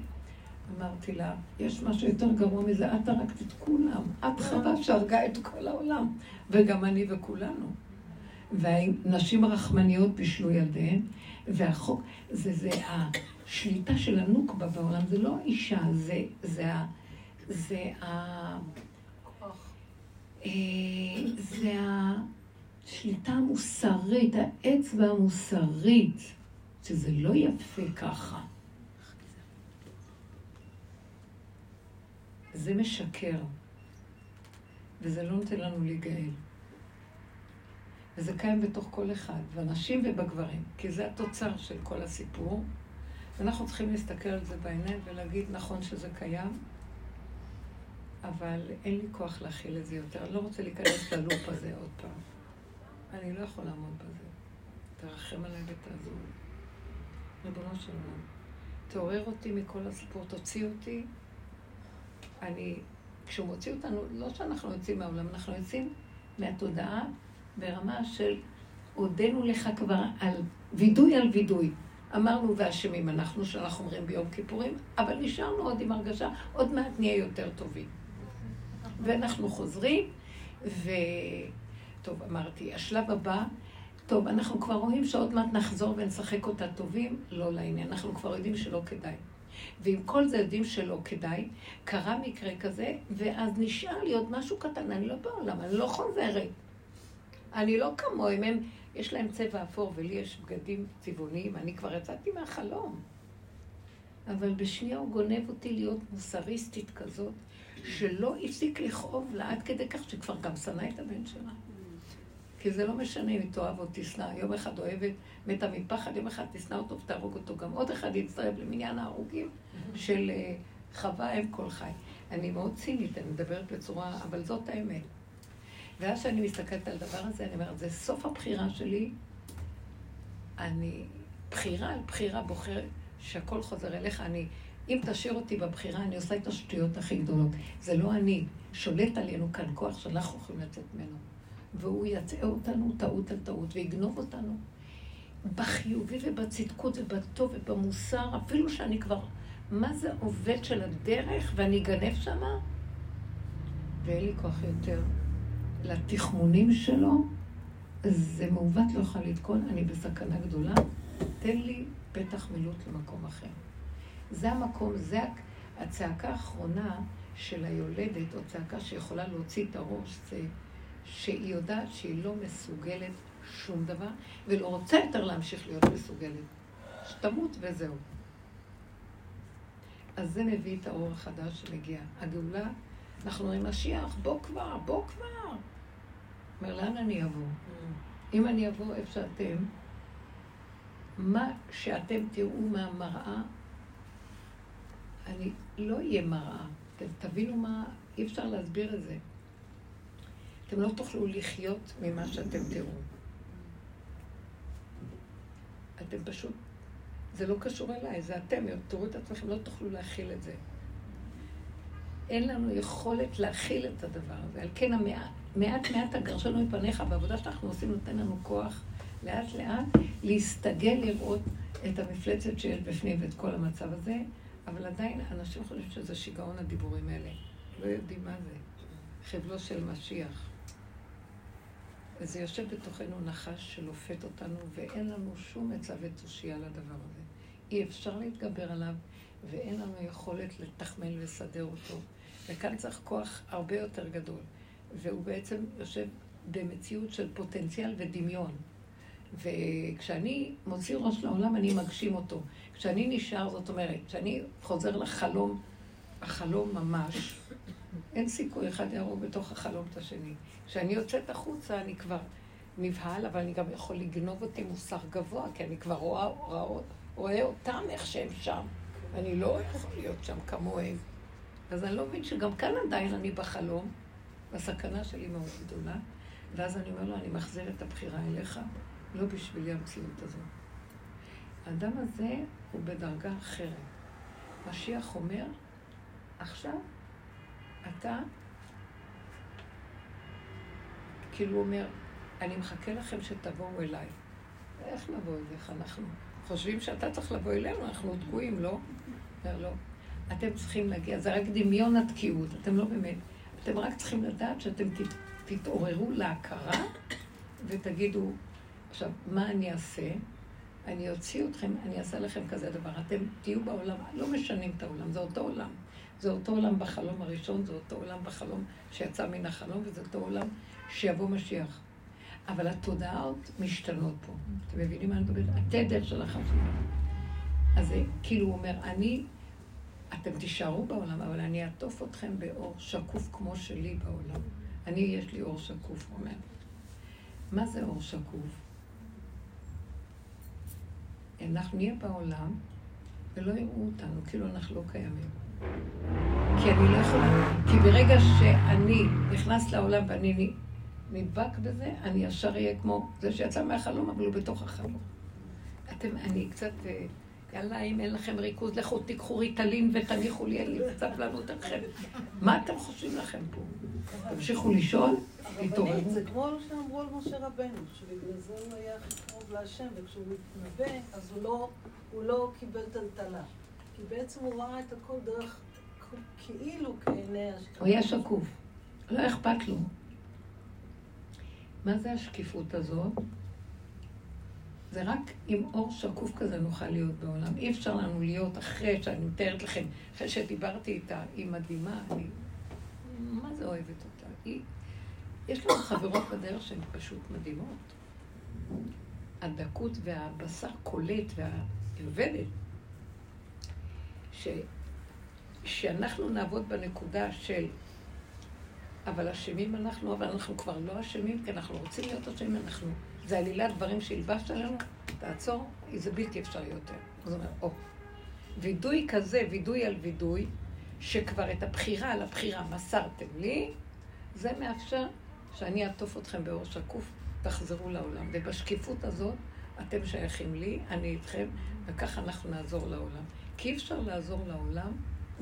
אמרתי לה, יש משהו יותר גרוע מזה, את הרגת את כולם. את חווה שהרגה את כל העולם, וגם אני וכולנו. והנשים הרחמניות בישלו ילדיהן, והחוק, זה, זה השליטה של הנוקבה בעולם, זה לא האישה, זה, זה, זה, אה, זה השליטה המוסרית, האצבע המוסרית, שזה לא יפה ככה. זה משקר, וזה לא נותן לנו להיגאל. וזה קיים בתוך כל אחד, בנשים ובגברים, כי זה התוצר של כל הסיפור. ואנחנו צריכים להסתכל על זה בעיניים ולהגיד, נכון שזה קיים, אבל אין לי כוח להכיל את זה יותר. אני לא רוצה להיכנס ללופ הזה עוד פעם. אני לא יכול לעמוד בזה. תרחם עליי ותעזור לי. ריבונו של עולם, תעורר אותי מכל הסיפור, תוציא אותי. אני, כשהוא מוציא אותנו, לא שאנחנו יוצאים מהעולם, אנחנו יוצאים מהתודעה ברמה של הודינו לך כבר על וידוי על וידוי. אמרנו ואשמים אנחנו, שאנחנו אומרים ביום כיפורים, אבל נשארנו עוד עם הרגשה, עוד מעט נהיה יותר טובים. ואנחנו חוזרים, ו... טוב, אמרתי, השלב הבא, טוב, אנחנו כבר רואים שעוד מעט נחזור ונשחק אותה טובים, לא לעניין, אנחנו כבר יודעים שלא כדאי. ועם כל זה יודעים שלא כדאי, קרה מקרה כזה, ואז נשאר לי עוד משהו קטן, אני לא בעולם, אני לא חוזרת. אני לא כמוהם, הם, יש להם צבע אפור ולי יש בגדים צבעוניים, אני כבר יצאתי מהחלום. אבל בשנייה הוא גונב אותי להיות מוסריסטית כזאת, שלא הפסיק לכאוב לה עד כדי כך שכבר גם שנא את הבן שלה. כי זה לא משנה אם תאהב או תשנא. יום אחד אוהבת, מתה מפחד, יום אחד תשנא אותו ותהרוג אותו. גם עוד אחד יצטרף למניין ההרוגים של אה, חווה אם כל חי. אני מאוד צינית, אני מדברת בצורה, אבל זאת האמת. ואז כשאני מסתכלת על הדבר הזה, אני אומרת, זה סוף הבחירה שלי. אני, בחירה על בחירה בוחרת שהכל חוזר אליך. אני, אם תשאיר אותי בבחירה, אני עושה את השטויות הכי גדולות. זה לא אני. שולט עלינו כאן כוח שאנחנו יכולים לצאת ממנו. והוא יצא אותנו טעות על טעות ויגנוב אותנו. בחיובי ובצדקות ובטוב ובמוסר, אפילו שאני כבר, מה זה עובד של הדרך ואני אגנב שמה? ואין לי כוח יותר. לתחמונים שלו, זה מעוות לא יכול לתקון, אני בסכנה גדולה, תן לי פתח מילוט למקום אחר. זה המקום, זה הצעקה האחרונה של היולדת, או צעקה שיכולה להוציא את הראש, זה שהיא יודעת שהיא לא מסוגלת שום דבר, ולא רוצה יותר להמשיך להיות מסוגלת. שתמות וזהו. אז זה מביא את האור החדש שמגיע. הגאולה, אנחנו אומרים, משיח, בוא כבר, בוא כבר. אומר, לאן אני אבוא? Mm. אם אני אבוא איפה שאתם, מה שאתם תראו מהמראה, אני לא אהיה מראה. אתם תבינו מה, אי אפשר להסביר את זה. אתם לא תוכלו לחיות ממה שאתם תראו. אתם פשוט, זה לא קשור אליי, זה אתם, תראו את עצמכם, לא תוכלו להכיל את זה. אין לנו יכולת להכיל את הדבר הזה. על כן המעט, מעט מעט הגרשנו מפניך, והעבודה שאנחנו עושים נותן לנו כוח לאט לאט להסתגל לראות את המפלצת שיש בפנים ואת כל המצב הזה, אבל עדיין אנשים חושבים שזה שיגעון הדיבורים האלה. לא יודעים מה זה. חבלו של משיח. וזה יושב בתוכנו נחש שלופת אותנו, ואין לנו שום עצה ותושייה לדבר הזה. אי אפשר להתגבר עליו, ואין לנו יכולת לתחמל ולסדר אותו. וכאן צריך כוח הרבה יותר גדול. והוא בעצם יושב במציאות של פוטנציאל ודמיון. וכשאני מוציא ראש לעולם, אני מגשים אותו. כשאני נשאר, זאת אומרת, כשאני חוזר לחלום, החלום ממש, אין סיכוי אחד יהרוג בתוך החלום את השני. כשאני יוצאת החוצה, אני כבר נבהל, אבל אני גם יכול לגנוב אותי מוסר גבוה, כי אני כבר רואה, רואה, רואה אותם איך שהם שם. אני לא יכול להיות שם כמוהם. אז אני לא מבין שגם כאן עדיין אני בחלום, והסכנה שלי מאוד גדולה, ואז אני אומר לו, אני מחזיר את הבחירה אליך, לא בשבילי המציאות הזאת. האדם הזה הוא בדרגה אחרת. משיח אומר, עכשיו אתה, כאילו הוא אומר, אני מחכה לכם שתבואו אליי. איך לבוא אליך? אנחנו חושבים שאתה צריך לבוא אלינו, אנחנו תקועים, לא? אומר, לא. אתם צריכים להגיע, זה רק דמיון התקיעות, אתם לא באמת, אתם רק צריכים לדעת שאתם תתעוררו להכרה ותגידו, עכשיו, מה אני אעשה? אני אוציא אתכם, אני אעשה לכם כזה דבר. אתם תהיו בעולם, לא משנים את העולם, זה אותו עולם. זה אותו עולם בחלום הראשון, זה אותו עולם בחלום שיצא מן החלום, וזה אותו עולם שיבוא משיח. אבל התודעות משתנות פה. אתם מבינים מה אני מדברת? התדר של החשיבה. אז זה כאילו הוא אומר, אני, אתם תישארו בעולם, אבל אני אעטוף אתכם באור שקוף כמו שלי בעולם. אני, יש לי אור שקוף, הוא אומר. מה זה אור שקוף? אנחנו נהיה בעולם ולא יראו אותנו, כאילו אנחנו לא קיימים. כי אני לא יכולה, כי ברגע שאני נכנס לעולם ואני נדבק בזה, אני ישר אהיה כמו זה שיצא מהחלום, אבל הוא בתוך החלום. אתם, אני קצת, אה, יאללה, אם אין לכם ריכוז, לכו תיקחו ריטלין ותניחו לי, אין לי קצת לענות אתכם. מה אתם חושבים לכם פה? תמשיכו לישון, תתעוררו. זה כמו שאמרו על משה רבנו, שבגלל זה הוא היה הכי קרוב להשם, וכשהוא מתנבא, אז הוא לא, לא קיבל טלטלה. כי בעצם הוא ראה את הכל דרך, כאילו כעיני השקפה. הוא היה שקוף. לא אכפת לו. מה זה השקיפות הזאת? זה רק עם אור שקוף כזה נוכל להיות בעולם. אי אפשר לנו להיות אחרי שאני מתארת לכם, אחרי שדיברתי איתה, היא מדהימה, אני... מה זה אוהבת אותה? היא... יש לנו חברות בדרך שהן פשוט מדהימות. הדקות והבשר קולט והעובדת. ש... שאנחנו נעבוד בנקודה של אבל אשמים אנחנו, אבל אנחנו כבר לא אשמים, כי אנחנו רוצים להיות אשמים, אנחנו... זה עלילת דברים שהלבשת עלינו, תעצור, זה בלתי אפשרי יותר. זאת אומרת, או. וידוי כזה, וידוי על וידוי, שכבר את הבחירה על הבחירה מסרתם לי, זה מאפשר שאני אעטוף אתכם באור שקוף, תחזרו לעולם. ובשקיפות הזאת, אתם שייכים לי, אני איתכם, וככה אנחנו נעזור לעולם. כי אי אפשר לעזור לעולם,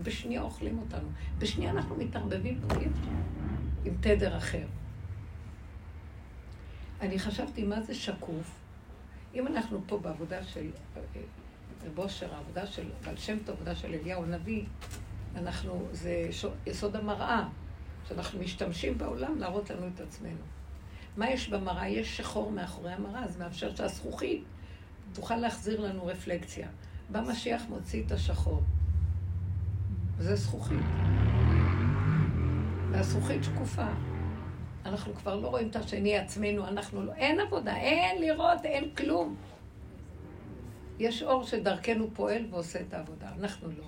בשנייה אוכלים אותנו. בשנייה אנחנו מתערבבים. עם תדר אחר. אני חשבתי, מה זה שקוף? אם אנחנו פה בעבודה של רב אושר, העבודה של בעל שם טוב, העבודה של אליהו הנביא, אנחנו, זה יסוד המראה, שאנחנו משתמשים בעולם להראות לנו את עצמנו. מה יש במראה? יש שחור מאחורי המראה, זה מאפשר שהזכוכית תוכל להחזיר לנו רפלקציה. בא משיח מוציא את השחור. זה זכוכית. והזכוכית שקופה. אנחנו כבר לא רואים את השני עצמנו, אנחנו לא... אין עבודה, אין לראות, אין כלום. יש אור שדרכנו פועל ועושה את העבודה, אנחנו לא.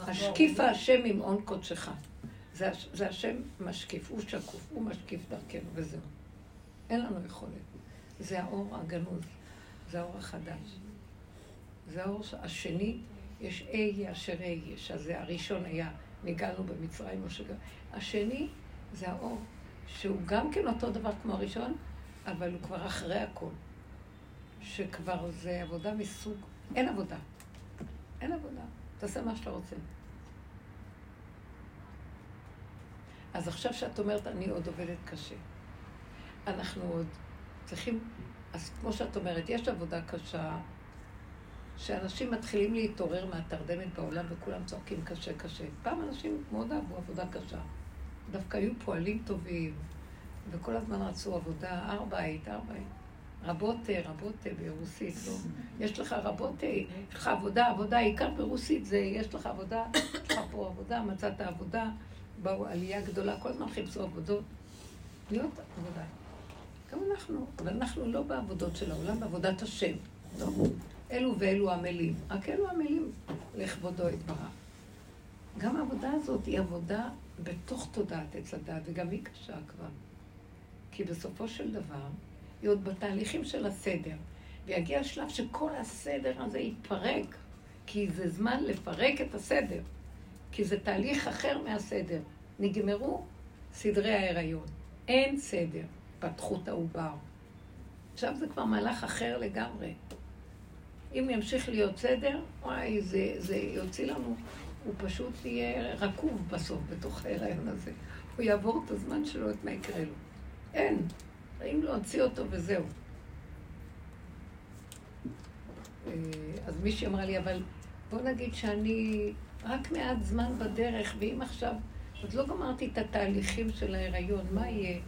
השקיף השם עם הון קודשך. זה השם משקיף, הוא שקוף, הוא משקיף דרכנו, וזהו. אין לנו יכולת. זה האור הגנוז, זה האור החדש. זה האור השני, יש אהיה אשר אהיה, שזה הראשון היה, נגענו במצרים, שגם... השני זה האור, שהוא גם כן אותו דבר כמו הראשון, אבל הוא כבר אחרי הכל. שכבר זה עבודה מסוג, אין עבודה. אין עבודה. תעשה מה שאתה רוצה. אז עכשיו שאת אומרת, אני עוד עובדת קשה. אנחנו עוד צריכים, אז כמו שאת אומרת, יש עבודה קשה, שאנשים מתחילים להתעורר מהתרדמת בעולם וכולם צועקים קשה קשה. פעם אנשים מאוד אהבו עבודה קשה. דווקא היו פועלים טובים, וכל הזמן רצו עבודה, ארבעית, ארבעית. רבותה, רבותה ברוסית, לא. יש לך רבותה, יש לך עבודה, עבודה, עיקר ברוסית זה יש לך עבודה, יש לך פה עבודה, מצאת עבודה, באו עלייה גדולה, כל הזמן חיפשו עבודות. להיות עבודה. גם אנחנו, אבל אנחנו לא בעבודות של העולם, בעבודת השם. לא. אלו ואלו עמלים. רק אלו עמלים לכבודו יתברך. גם העבודה הזאת היא עבודה בתוך תודעת עץ הדת, וגם היא קשה כבר. כי בסופו של דבר, היא עוד בתהליכים של הסדר. ויגיע השלב שכל הסדר הזה יתפרק, כי זה זמן לפרק את הסדר. כי זה תהליך אחר מהסדר. נגמרו סדרי ההיריון. אין סדר פתחות העובר. עכשיו זה כבר מהלך אחר לגמרי. אם ימשיך להיות סדר, וואי, זה, זה יוציא לנו, הוא פשוט יהיה רקוב בסוף בתוך ההיריון הזה. הוא יעבור את הזמן שלו, את מה יקרה לו. אין. אם להוציא אותו וזהו. אה, אז מישהי אמרה לי, אבל בוא נגיד שאני רק מעט זמן בדרך, ואם עכשיו, עוד לא גמרתי את התהליכים של ההיריון, מה יהיה?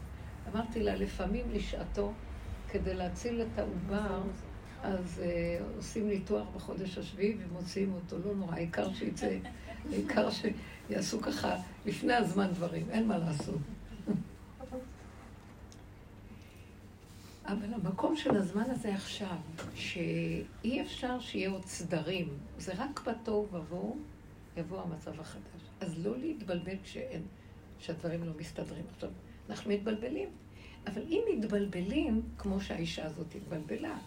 אמרתי לה, לפעמים לשעתו, כדי להציל את העובר, אז uh, עושים ניתוח בחודש השביעי ומוציאים אותו, לא נורא, העיקר שיצא, העיקר שיעשו ככה לפני הזמן דברים, אין מה לעשות. אבל המקום של הזמן הזה עכשיו, שאי אפשר שיהיה עוד סדרים, זה רק בתוהו ובוהו יבוא המצב החדש. אז לא להתבלבל כשאין, שהדברים לא מסתדרים. עכשיו, אנחנו מתבלבלים, אבל אם מתבלבלים, כמו שהאישה הזאת התבלבלה,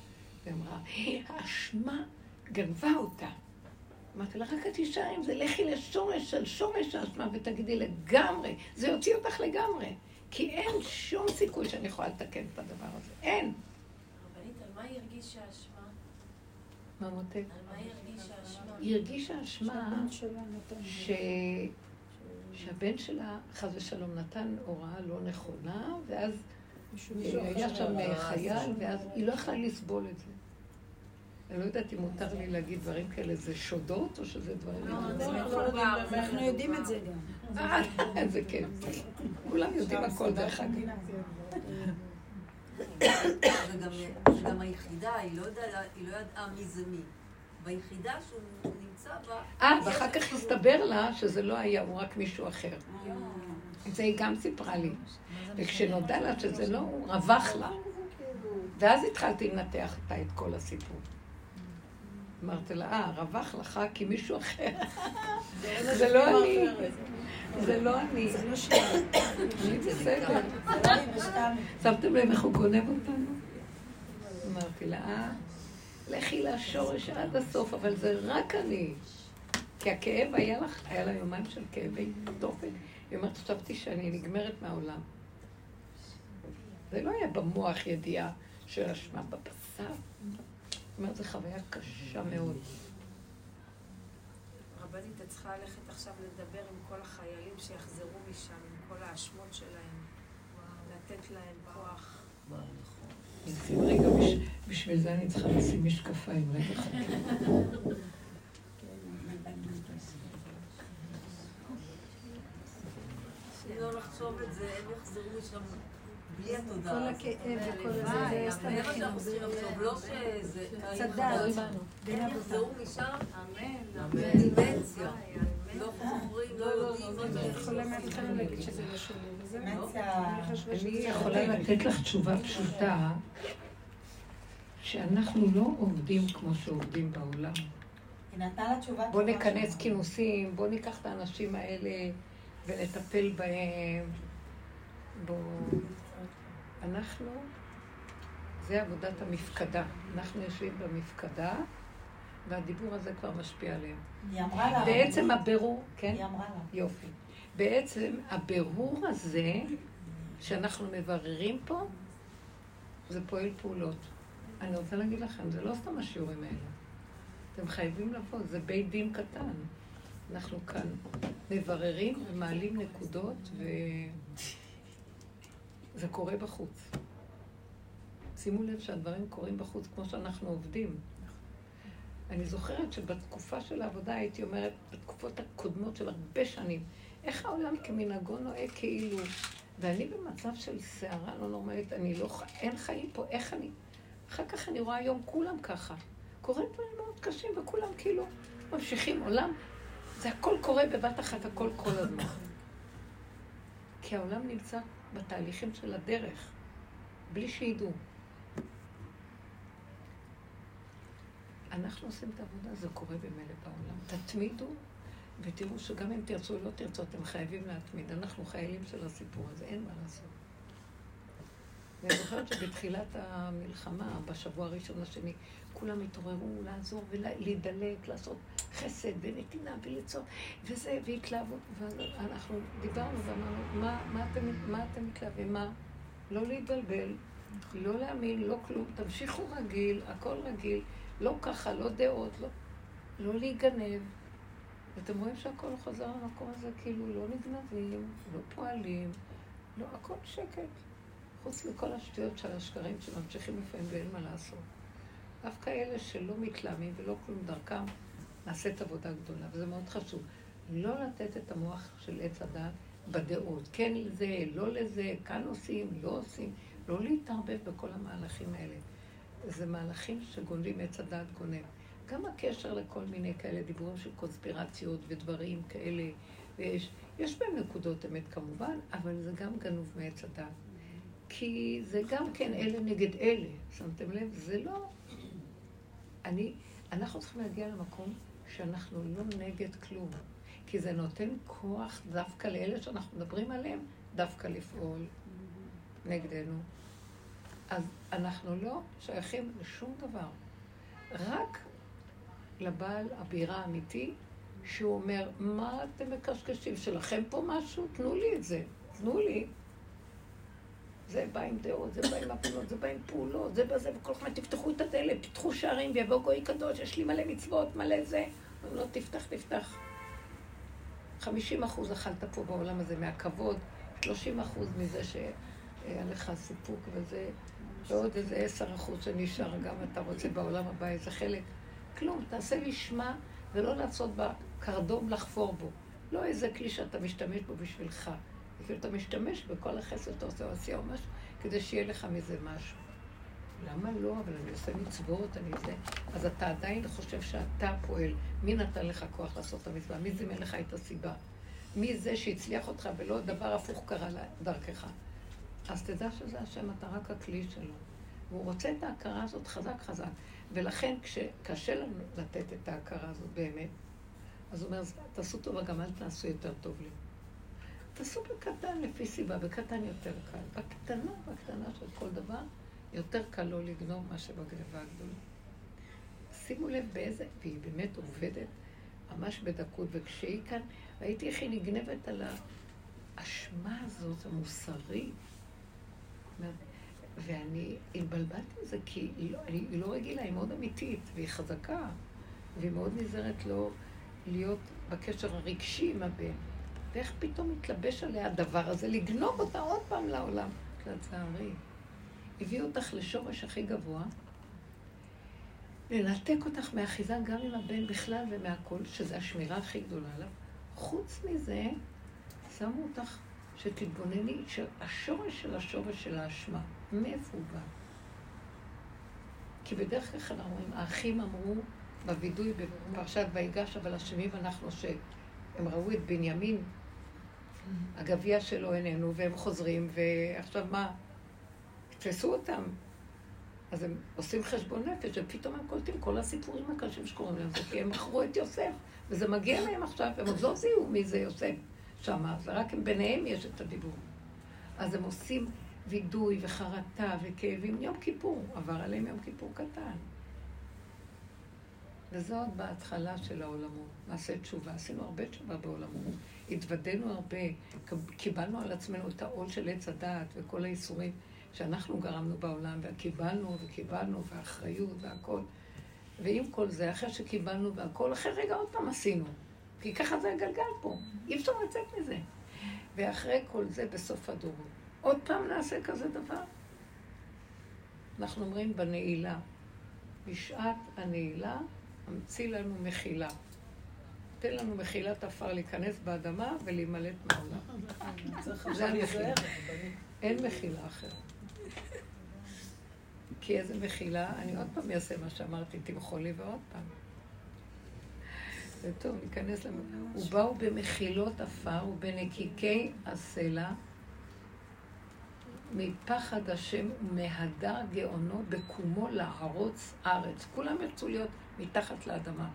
ואמרה, האשמה גנבה אותה. אמרתי לה, רק את תישארי עם זה, לכי לשורש של שורש האשמה ותגידי לגמרי, זה יוציא אותך לגמרי. כי אין שום סיכוי שאני יכולה לתקן את הדבר הזה. אין. רבנית, על מה היא הרגישה אשמה? מה מותק? על מה היא הרגישה אשמה? היא הרגישה אשמה ש... שהבן שלה, חס ושלום, נתן הוראה לא נכונה, ואז היה שם חייל, ואז היא לא יכלה לסבול את זה. אני לא יודעת אם מותר לי להגיד דברים כאלה, זה שודות או שזה דברים... לא, אנחנו יודעים את זה גם. אה, זה כן. כולם יודעים הכל דרך אגב. וגם היחידה, היא לא, לא ידעה מי זה מי. ביחידה שהוא נמצא בה... אה, ואחר כך הסתבר לה שזה לא היה, הוא רק מישהו אחר. אה. את זה היא גם סיפרה לי. וכשנודע לה שזה לא, הוא רווח לה. ואז התחלתי לנתח איתה את כל הסיפור. אמרתי לה, אה, רווח לך כי מישהו אחר. זה לא אני. זה לא אני. זה לא שלי. אני בסדר. שמתם לב איך הוא גונב אותנו? אמרתי לה, אה, לכי לשורש עד הסוף, אבל זה רק אני. כי הכאב היה לך, היה לה יומיים של כאבי תופן. היא אומרת, חשבתי שאני נגמרת מהעולם. זה לא היה במוח ידיעה של אשמה בבשר. זאת אומרת, זו חוויה קשה מאוד. רבנית, את צריכה ללכת עכשיו לדבר עם כל החיילים שיחזרו משם, עם כל האשמות שלהם, לתת להם כוח. רגע, בשביל זה אני צריכה לשים משקפיים, רגע. לא לחשוב את זה, הם יחזרו משם בלי התודעה. כל הכאב וכל זה, זה סתם לחשוב, לא שזה... צדק. הם יחזרו משם, אמן, דימנציה. זוכרים, יודעים, אני יכולה מההתחלה להגיד שזה שלי, אני יכולה לתת לך תשובה פשוטה, שאנחנו לא עובדים כמו שעובדים בעולם. בוא נכנס כינוסים, בוא ניקח את האנשים האלה ונטפל בהם. בוא... אנחנו, זה עבודת המפקדה. אנחנו יושבים במפקדה, והדיבור הזה כבר משפיע עליהם. היא אמרה לה... בעצם הבירור, כן? היא אמרה לה. יופי. בעצם הבירור הזה, שאנחנו מבררים פה, זה פועל פעולות. אני רוצה להגיד לכם, זה לא סתם השיעורים האלה. אתם חייבים לבוא, זה בית דין קטן. אנחנו כאן מבררים ומעלים נקודות, וזה קורה בחוץ. שימו לב שהדברים קורים בחוץ כמו שאנחנו עובדים. אני זוכרת שבתקופה של העבודה הייתי אומרת, בתקופות הקודמות של הרבה שנים, איך העולם כמנהגו נוהג כאילו, ואני במצב של סערה לא נורמלית, אני לא, אין חיים פה, איך אני... אחר כך אני רואה היום כולם ככה. קורה דברים מאוד קשים, וכולם כאילו ממשיכים עולם. זה הכל קורה בבת אחת, הכל כל הזמן. כי העולם נמצא בתהליכים של הדרך, בלי שידעו. אנחנו עושים את העבודה, זה קורה במילא בעולם. תתמידו, ותראו שגם אם תרצו או לא תרצו, אתם חייבים להתמיד. אנחנו חיילים של הסיפור הזה, אין מה לעשות. ואני זוכרת שבתחילת המלחמה, בשבוע הראשון השני, כולם התעוררו לעזור ולהידלק, לעשות חסד ונתינה וליצור, וזה, והתלהבות. ואנחנו דיברנו ואמרנו, מה, מה, אתם, מה אתם מתלהבים? מה? לא להתבלבל, לא להאמין, לא כלום. תמשיכו רגיל, הכל רגיל. לא ככה, לא דעות, לא, לא להיגנב. ואתם רואים שהכל חוזר למקום הזה, כאילו לא נגנבים, לא פועלים, לא, הכל שקט. חוץ מכל השטויות של השקרים שממשיכים לפעמים ואין מה לעשות. דווקא אלה שלא מתלהמים ולא כלום דרכם, נעשית עבודה גדולה, וזה מאוד חשוב. לא לתת את המוח של עץ הדת בדעות, כן לזה, לא לזה, כאן עושים, לא עושים, לא להתערבב בכל המהלכים האלה. זה מהלכים שגונבים עץ הדת גונב. גם הקשר לכל מיני כאלה דיבורים של קונספירציות ודברים כאלה, ויש יש בהם נקודות אמת כמובן, אבל זה גם גנוב מעץ הדת. כי זה גם כן אלה נגד אלה, שמתם לב? זה לא... אני, אנחנו צריכים להגיע למקום שאנחנו לא נגד כלום, כי זה נותן כוח דווקא לאלה שאנחנו מדברים עליהם, דווקא לפעול נגדנו. אז אנחנו לא שייכים לשום דבר, רק לבעל הבירה האמיתי, שהוא אומר, מה אתם מקשקשים? שלכם פה משהו? תנו לי את זה, תנו לי. זה בא עם דעות, זה בא עם הפעולות, זה בא עם פעולות, זה בזה, וכל הזמן תפתחו את הדלת, פתחו שערים ויבוא גוי קדוש, יש לי מלא מצוות, מלא זה. אומרים לו, לא, תפתח, תפתח. 50 אחוז אכלת פה בעולם הזה מהכבוד, 30 אחוז מזה שהיה לך סיפוק וזה, ועוד איזה 10 אחוז שנשאר, גם אתה רוצה בעולם הבא איזה חלק. כלום, תעשה לי שמע ולא לעשות בקרדום לחפור בו. לא איזה כלי שאתה משתמש בו בשבילך. כאילו אתה משתמש בכל החסד שאתה עושה עשייה או משהו, כדי שיהיה לך מזה משהו. למה לא? אבל אני עושה מצוות, אני זה. אז אתה עדיין חושב שאתה פועל. מי נתן לך כוח לעשות את המצווה? מי זימן לך את הסיבה? מי זה שהצליח אותך ולא דבר הפוך קרה דרכך? אז תדע שזה השם, אתה רק הכלי שלו. והוא רוצה את ההכרה הזאת חזק חזק. ולכן כשקשה לנו לתת את ההכרה הזאת באמת, אז הוא אומר, תעשו טובה, גם אל תעשו יותר טוב לי. תעשו בקטן לפי סיבה, בקטן יותר קל. בקטנה, בקטנה של כל דבר, יותר קל לא לגנוב מה שבגניבה הגדולה. שימו לב באיזה, והיא באמת עובדת ממש בדקות, וכשהיא כאן, ראיתי איך היא נגנבת על האשמה הזאת, המוסרית. ואני התבלבלתי מזה, כי היא לא, אני, היא לא רגילה, היא מאוד אמיתית, והיא חזקה, והיא מאוד נזהרת לא להיות בקשר הרגשי עם הבן. ואיך פתאום מתלבש עליה הדבר הזה, לגנוב אותה עוד פעם לעולם. לצערי. הביאו אותך לשורש הכי גבוה, לנתק אותך מאחיזה גם עם הבן בכלל ומהכל, שזה השמירה הכי גדולה עליו. חוץ מזה, שמו אותך שתתבונני שהשורש של השורש של האשמה, מאיפה הוא בא? כי בדרך כלל אנחנו רואים, האחים אמרו בווידוי בפרשת ויגש, אבל אשמים אנחנו שהם ראו את בנימין הגביע שלו איננו, והם חוזרים, ועכשיו מה? תפסו אותם. אז הם עושים חשבון נפש, ופתאום הם קולטים כל הסיפורים הקשים שקורים להם, כי הם מכרו את יוסף, וזה מגיע להם עכשיו, הם עוד לא זיהו מי זה יוסף שם, ורק הם ביניהם יש את הדיבור. אז הם עושים וידוי וחרטה וכאבים, יום כיפור, עבר עליהם יום כיפור קטן. וזה עוד בהתחלה של העולמות, מעשה תשובה, עשינו הרבה תשובה בעולמות. התוודענו הרבה, קיבלנו על עצמנו את העול של עץ הדעת וכל האיסורים שאנחנו גרמנו בעולם, וקיבלנו וקיבלנו, והאחריות והכל. ועם כל זה, אחרי שקיבלנו והכל, אחרי רגע עוד פעם עשינו. כי ככה זה הגלגל פה, אי אפשר לצאת מזה. ואחרי כל זה, בסוף הדורות, עוד פעם נעשה כזה דבר? אנחנו אומרים בנעילה, בשעת הנעילה, המציא לנו מחילה. תן לנו מחילת עפר להיכנס באדמה ולהימלט מהעולם. זה המחילה. אין מחילה אחרת. כי איזה מחילה, אני עוד פעם אעשה מה שאמרתי, תמחול לי ועוד פעם. זה טוב, ניכנס למ... ובאו במחילות עפר ובנקיקי הסלע, מפחד השם ומהדר גאונו בקומו להרוץ ארץ. כולם ירצו להיות מתחת לאדמה.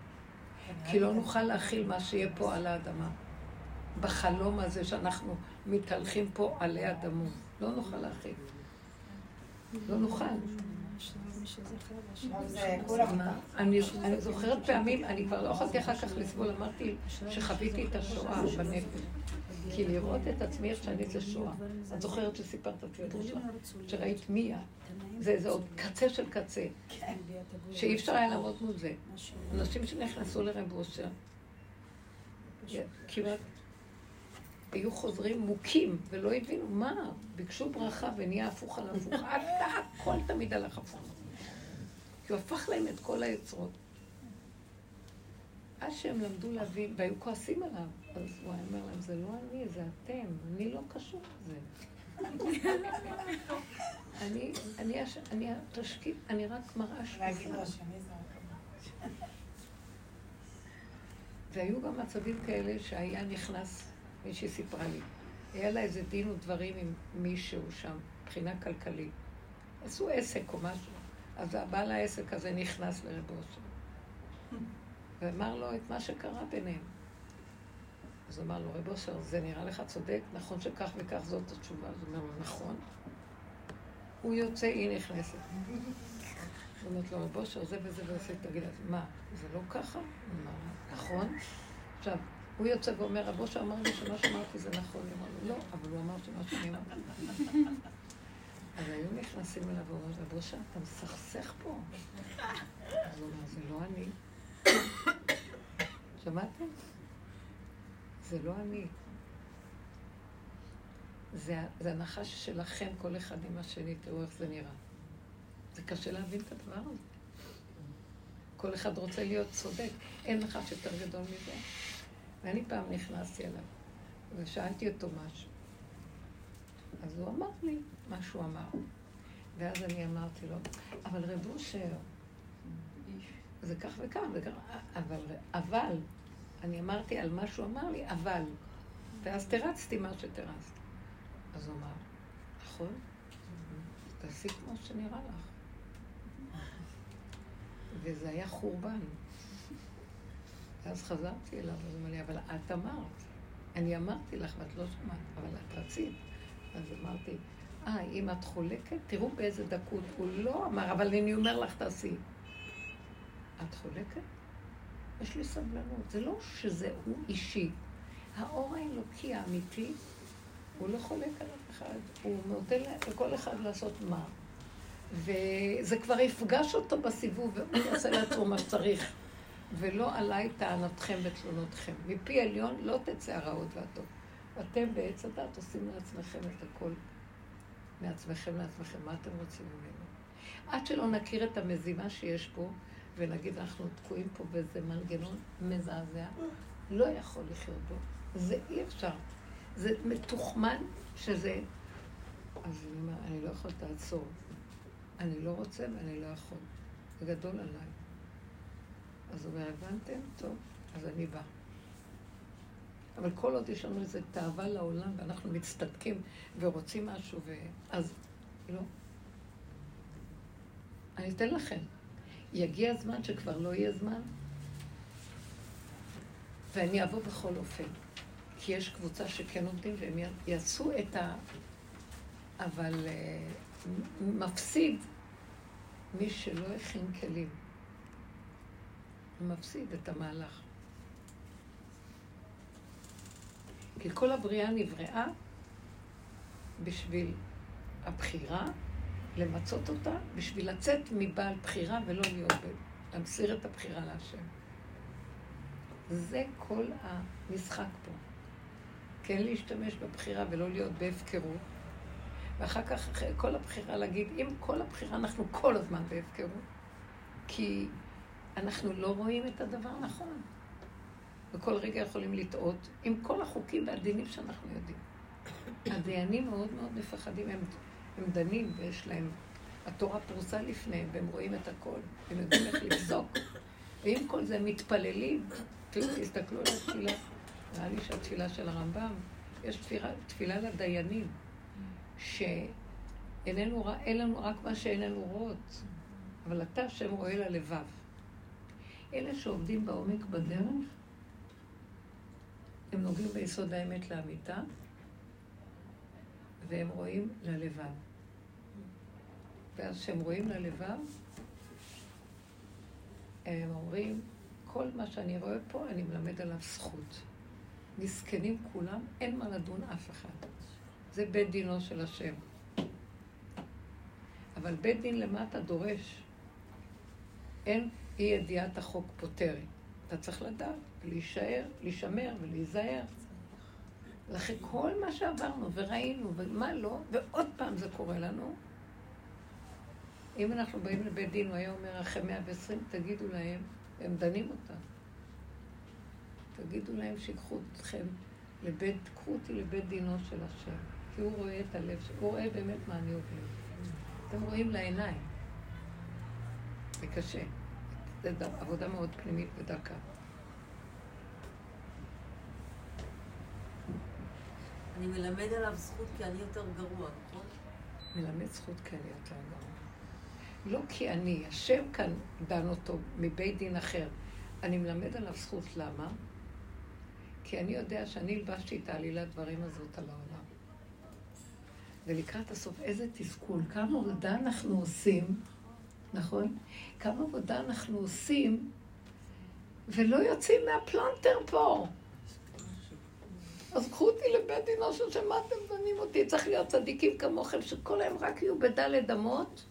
כי לא נוכל להכיל מה שיהיה פה על האדמה. בחלום הזה שאנחנו מתהלכים פה עלי אדמות. לא נוכל להכיל. לא נוכל. אני זוכרת פעמים, אני כבר לא יכולתי אחר כך לסבול, אמרתי שחוויתי את השואה בנפש. כי לראות את עצמי איך שאני זה שואה. את זוכרת שסיפרת את הסיפור שלך, שראית מי את. זה עוד קצה של קצה. שאי אפשר היה לעמוד מול זה. אנשים שנכנסו לרב אושר, כמעט היו חוזרים מוכים ולא הבינו מה, ביקשו ברכה ונהיה הפוך על הפוך. אתה הכל תמיד הלך הפוך. כי הוא הפך להם את כל היצרות. עד שהם למדו להבין, והיו כועסים עליו, אז הוא היה אומר להם, זה לא אני, זה אתם, אני לא קשור לזה. אני, אני, אני התשקיף, אני רק מראה שקופה. והיו גם מצבים כאלה שהיה נכנס, מישהי סיפרה לי, היה לה איזה דין ודברים עם מישהו שם, מבחינה כלכלית. עשו עסק או משהו, אז הבעל העסק הזה נכנס לרב אושר, ואמר לו את מה שקרה ביניהם. אז הוא אמר לו, רב אושר, זה נראה לך צודק? נכון שכך וכך זאת התשובה? אז הוא אומר לו, נכון. הוא יוצא, היא נכנסת. היא אומרת לו, רב אושר, זה וזה וזה, תגיד, אז מה, זה לא ככה? הוא אמר, נכון. עכשיו, הוא יוצא ואומר, רב אושר אמר לי שמה שאמרתי זה נכון. היא אמרה לו, לא, אבל הוא אמר שמה שאני אמרתי. אז היו נכנסים אליו ואומרים, רב אושר, אתה מסכסך פה. אז הוא אומר, זה לא אני. שמעתם? זה לא אני. זה, זה הנחש שלכם, כל אחד עם השני, תראו איך זה נראה. זה קשה להבין את הדבר הזה. כל אחד רוצה להיות צודק, אין נחש יותר גדול מזה. ואני פעם נכנסתי אליו, ושאלתי אותו משהו. אז הוא אמר לי מה שהוא אמר. ואז אני אמרתי לו, אבל רב אושר, זה כך וכך, וכך, אבל, אבל, אני אמרתי על מה שהוא אמר לי, אבל. ואז תרצתי מה שתרצתי. אז הוא אמר, נכון, תעשי כמו שנראה לך. וזה היה חורבן. ואז חזרתי אליו, אז הוא אמר לי, אבל את אמרת. אני אמרתי לך ואת לא שמעת, אבל את רצית. אז אמרתי, אה, אם את חולקת, תראו באיזה דקות. הוא לא אמר, אבל אני אומר לך, תעשי. את חולקת? יש לי סבלנות. זה לא שזה הוא אישי. האור האלוקי האמיתי, הוא לא חולק על אף אחד. הוא נותן לכל אחד לעשות מה. וזה כבר יפגש אותו בסיבוב, והוא יעשה לעצמו מה שצריך. ולא עליי טענתכם ותלונותכם. מפי עליון לא תצא הרעות והטוב. אתם בעץ הדת עושים לעצמכם את הכל, מעצמכם לעצמכם. מה אתם רוצים ממנו? עד שלא נכיר את המזימה שיש פה, ונגיד אנחנו תקועים פה באיזה מנגנון מזעזע, לא יכול לחיות בו. זה אי אפשר. זה מתוחמן שזה... אז אני אומר, אני לא יכול לעצור. אני לא רוצה ואני לא יכול. זה גדול עליי. אז הוא אומר, הבנתם? טוב, אז אני בא. אבל כל עוד יש לנו איזו תאווה לעולם ואנחנו מצטדקים ורוצים משהו, אז לא. אני אתן לכם. יגיע הזמן שכבר לא יהיה זמן, ואני אבוא בכל אופן. כי יש קבוצה שכן עובדים והם יעשו את ה... אבל uh, מפסיד מי שלא הכין כלים. מפסיד את המהלך. כי כל הבריאה נבראה בשביל הבחירה, למצות אותה, בשביל לצאת מבעל בחירה ולא להיות, להמסיר את הבחירה להשם. זה כל המשחק פה. כן להשתמש בבחירה ולא להיות בהפקרות. ואחר כך, אחרי כל הבחירה, להגיד, עם כל הבחירה אנחנו כל הזמן בהפקרות. כי אנחנו לא רואים את הדבר נכון. וכל רגע יכולים לטעות עם כל החוקים והדינים שאנחנו יודעים. הדיינים מאוד מאוד מפחדים, הם, הם דנים ויש להם, התורה פרוסה לפניהם והם רואים את הכל, הם יודעים איך לפסוק. ועם כל זה מתפללים, תסתכלו על התפילה, נראה לי שהתפילה של הרמב"ם, יש תפילה, תפילה לדיינים, שאין לנו רק מה שאיננו רואות, אבל אתה השם רואה ללבב. אלה שעובדים בעומק בדרך, הם נוגעים ביסוד האמת לאמיתה, והם רואים ללבב. ואז כשהם רואים ללבב, הם אומרים, כל מה שאני רואה פה, אני מלמד עליו זכות. מסכנים כולם, אין מה לדון אף אחד. זה בית דינו של השם. אבל בית דין למטה דורש. אין אי ידיעת החוק פותרת. אתה צריך לדעת, להישאר, להישמר ולהיזהר. לכן כל מה שעברנו וראינו ומה לא, ועוד פעם זה קורה לנו, אם אנחנו באים לבית דין, הוא היה אומר, אחרי 120, תגידו להם, הם דנים אותם. תגידו להם שיקחו אתכם לבית, קחו אותי לבית דינו של השם. כי הוא רואה את הלב, הוא רואה באמת מה אני עובד. אתם רואים לעיניים. זה קשה. זו עבודה מאוד פנימית ודקה. אני מלמד עליו זכות כי אני יותר גרוע, נכון? מלמד זכות כי אני יותר גרוע. לא כי אני, השם כאן דן אותו מבית דין אחר. אני מלמד עליו זכות, למה? כי אני יודע שאני הלבשתי את העלילת דברים הזאת על העולם. ולקראת הסוף, איזה תסכול, כמה עבודה אנחנו עושים, נכון? כמה עבודה אנחנו עושים, ולא יוצאים מהפלונטר פה. אז קחו אותי לבית דינו של שם, מה אתם דנים אותי? צריך להיות צדיקים כמוכם, שכל היום רק יהיו בדלת אמות,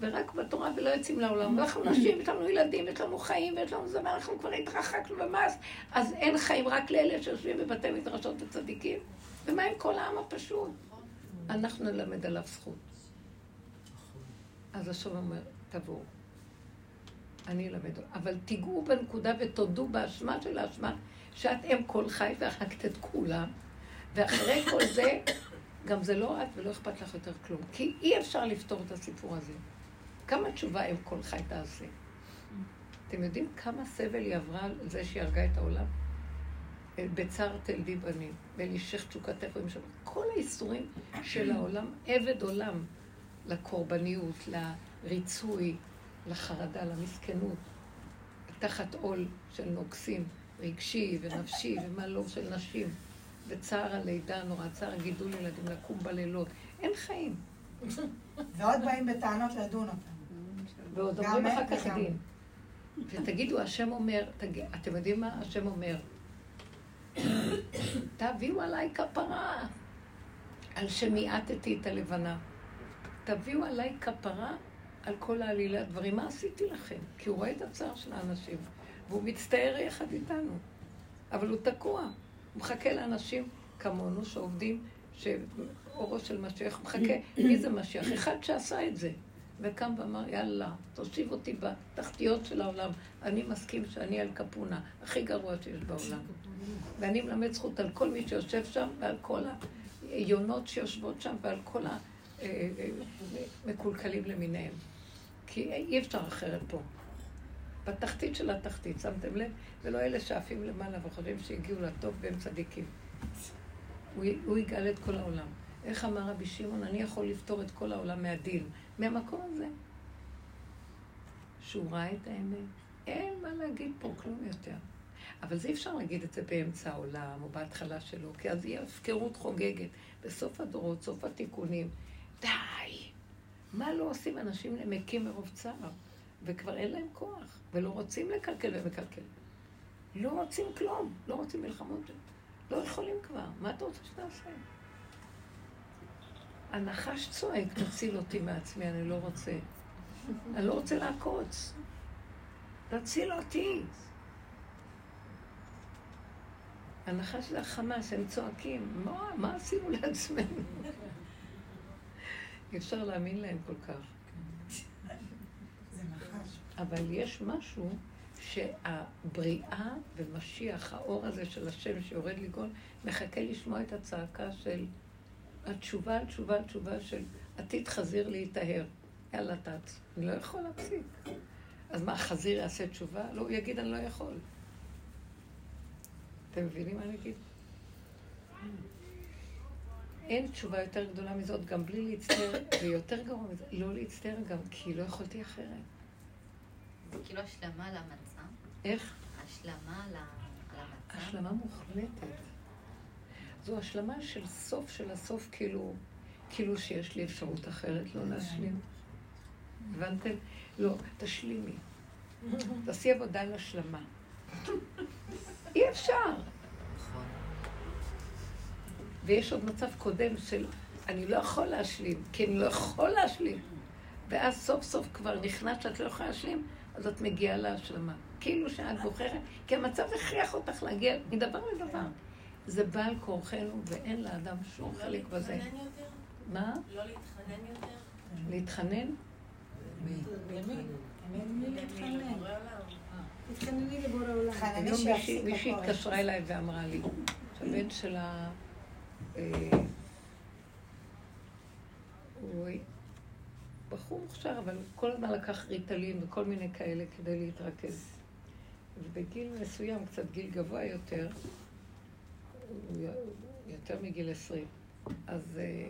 ורק בתורה ולא יוצאים לעולם. ואנחנו נשים, יש לנו ילדים, יש לנו חיים, ויש לנו זה, ואנחנו כבר התרחקנו במס, אז אין חיים רק לאלה שיושבים בבתי מדרשות וצדיקים. ומה עם כל העם הפשוט? אנחנו נלמד עליו זכות. אז השם אומר, תבואו. אני אלמד, אבל תיגעו בנקודה ותודו באשמה של האשמה, שאת אם כל חי והרגת את כולם, ואחרי כל זה, גם זה לא את ולא אכפת לך יותר כלום. כי אי אפשר לפתור את הסיפור הזה. כמה תשובה אם כל חי תעשה? אתם יודעים כמה סבל היא עברה על זה שהיא הרגה את העולם? בצר תלדי בנים, ולשך תשוקתך שם. כל האיסורים של העולם, עבד עולם, לקורבניות, לריצוי, לחרדה, למסכנות, תחת עול של נוגסים, רגשי ונפשי, ומה לא של נשים, וצער הלידה נורא, צער הגידול ילדים, לקום בלילות. אין חיים. ועוד באים בטענות לדון אותם. ועוד אומרים אחר כך דין. ותגידו, השם אומר, תג... אתם יודעים מה השם אומר? תביאו עליי כפרה על שמיעטתי את הלבנה. תביאו עליי כפרה על כל העלילה דברים. מה עשיתי לכם? כי הוא רואה את הצער של האנשים, והוא מצטער יחד איתנו. אבל הוא תקוע. הוא מחכה לאנשים כמונו שעובדים, שאורו של משיח, מחכה, מי זה משיח? אחד שעשה את זה. וקם ואמר, יאללה, תושיב אותי בתחתיות של העולם. אני מסכים שאני על קפונה, הכי גרוע שיש בעולם. ואני מלמד זכות על כל מי שיושב שם ועל כל היונות שיושבות שם ועל כל המקולקלים למיניהם. כי אי אפשר אחרת פה. בתחתית של התחתית, שמתם לב? ולא אלה שעפים למעלה וחושבים שהגיעו לטוב והם צדיקים. הוא, הוא יגאל את כל העולם. איך אמר רבי שמעון, אני יכול לפתור את כל העולם מהדין. מהמקום הזה. שהוא ראה את האמת. אין מה להגיד פה כלום יותר. אבל זה אי אפשר להגיד את זה באמצע העולם או בהתחלה שלו, כי אז יהיה הפקרות חוגגת. בסוף הדורות, סוף התיקונים. די! מה לא עושים אנשים נמקים מרוב צער? וכבר אין להם כוח, ולא רוצים לקלקל ומקלקל. לא רוצים כלום, לא רוצים מלחמות. לא יכולים כבר. מה אתה רוצה שתעשה? הנחש צועק, תציל אותי מעצמי, אני לא רוצה. אני לא רוצה לעקוץ. תציל אותי. הנחש זה החמאס, הם צועקים, מה, מה עשינו לעצמנו? אי אפשר להאמין להם כל כך. אבל יש משהו שהבריאה ומשיח, האור הזה של השם שיורד לגאול, מחכה לשמוע את הצעקה של התשובה, התשובה, התשובה של עתיד חזיר להיטהר. יאללה, תץ. אני לא יכול להפסיק. אז מה, חזיר יעשה תשובה? לא, הוא יגיד, אני לא יכול. אתם מבינים מה אני אגיד? אין תשובה יותר גדולה מזאת, גם בלי להצטער, ויותר גרוע מזה, לא להצטער גם, כי לא יכולתי אחרת. כאילו השלמה למצב? איך? השלמה למצב? השלמה מוחלטת. זו השלמה של סוף של הסוף, כאילו, כאילו שיש לי אפשרות אחרת לא להשלים. הבנתם? לא, תשלימי. תעשי עבודה על השלמה. אי אפשר. ויש עוד מצב קודם של אני לא יכול להשלים, כי אני לא יכול להשלים. ואז סוף סוף כבר נכנס שאת לא יכולה להשלים, אז את מגיעה להשלמה. כאילו שאת בוחרת, כי המצב הכריח אותך להגיע מדבר לדבר. זה בא על כורחנו ואין לאדם שום חלק בזה. להתחנן יותר? מה? לא להתחנן יותר? להתחנן? למי? למי להתחנן? תתחנני לבורא עולם. היום מישהי- מישהי התקשרה אליי ואמרה לי, שהבן שלה, אה, הוא בחור מוכשר, אבל כל הזמן לקח ריטלין וכל מיני כאלה כדי להתרכז. ובגיל מסוים, קצת גיל גבוה יותר, יותר מגיל עשרים, אז אה,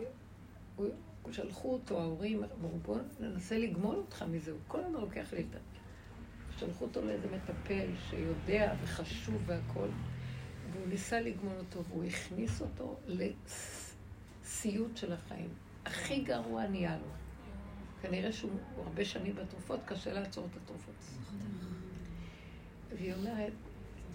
הוא- שלחו אותו, ההורים, אמרו בוא ננסה לגמול אותך מזה, הוא כל הזמן לוקח לי את ה... שלחו אותו לאיזה מטפל שיודע וחשוב והכל, והוא ניסה לגמול אותו, והוא הכניס אותו לסיוט של החיים. הכי גרוע נהיה לו. כנראה שהוא הרבה שנים בתרופות, קשה לעצור את התרופות. והיא אומרת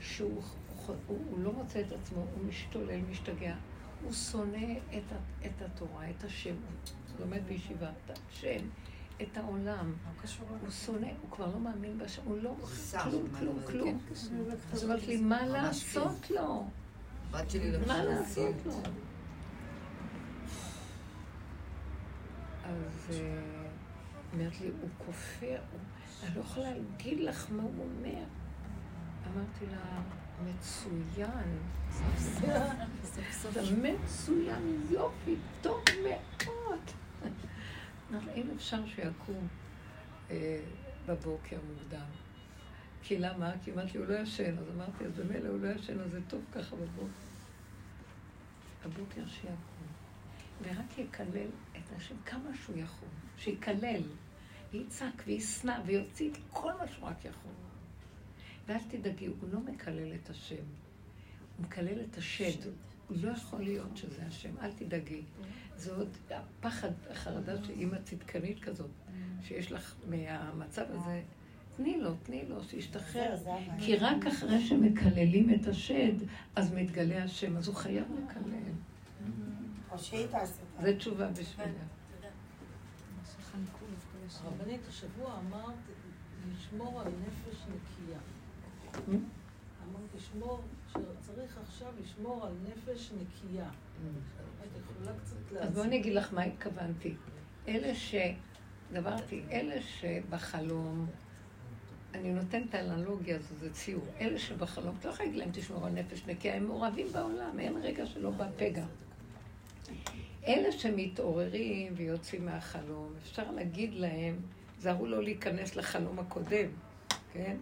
שהוא הוא, הוא לא מוצא את עצמו, הוא משתולל, משתגע. הוא שונא את, את התורה, את השם. הוא לומד בישיבה, את השם, את העולם. הוא שונא, הוא כבר לא מאמין בשם, הוא לא... כלום, כלום, כלום. אז היא אומרת לי, מה לעשות לו? לא מה לעשות לו? אז אה, אומרת לי, הוא כופר, אני לא יכולה להגיד לך מה הוא אומר. אמרתי לה, מצוין. זה מצוין, יופי, טוב מאוד. אם אפשר שיקום אה, בבוקר מוקדם. כי למה? כי אמרתי, הוא לא ישן, אז אמרתי, אז במילא הוא לא ישן, אז זה טוב ככה בבוקר. הבוקר שיקום, ורק יקלל את השם כמה שהוא יכול, שיקלל, ויצעק וישנא ויוציא את כל מה שהוא רק יכול. ואל תדאגי, הוא לא מקלל את השם, הוא מקלל את השד. הוא לא יכול להיות שזה השם, אל תדאגי. זה עוד הפחד, החרדה של אימא צדקנית כזאת, שיש לך מהמצב הזה. תני לו, תני לו, שישתחרר. כי רק אחרי שמקללים את השד, אז מתגלה השם, אז הוא חייב לקלל. או שהיא תעשה. זו תשובה בשבילה. הרבנית, השבוע אמרת לשמור על נפש נקייה. אמרת לשמור, שצריך עכשיו לשמור על נפש נקייה. אז? בואי אני אגיד לך מה התכוונתי. אלה ש... דברתי, אלה שבחלום, אני נותנת את האנלוגיה הזו, זה ציור. אלה שבחלום, את לא יכולה להגיד להם תשמעו על נפש נקייה, הם מעורבים בעולם, אין רגע שלא בא פגע. אלה שמתעוררים ויוצאים מהחלום, אפשר להגיד להם, זהרו לא להיכנס לחלום הקודם, כן?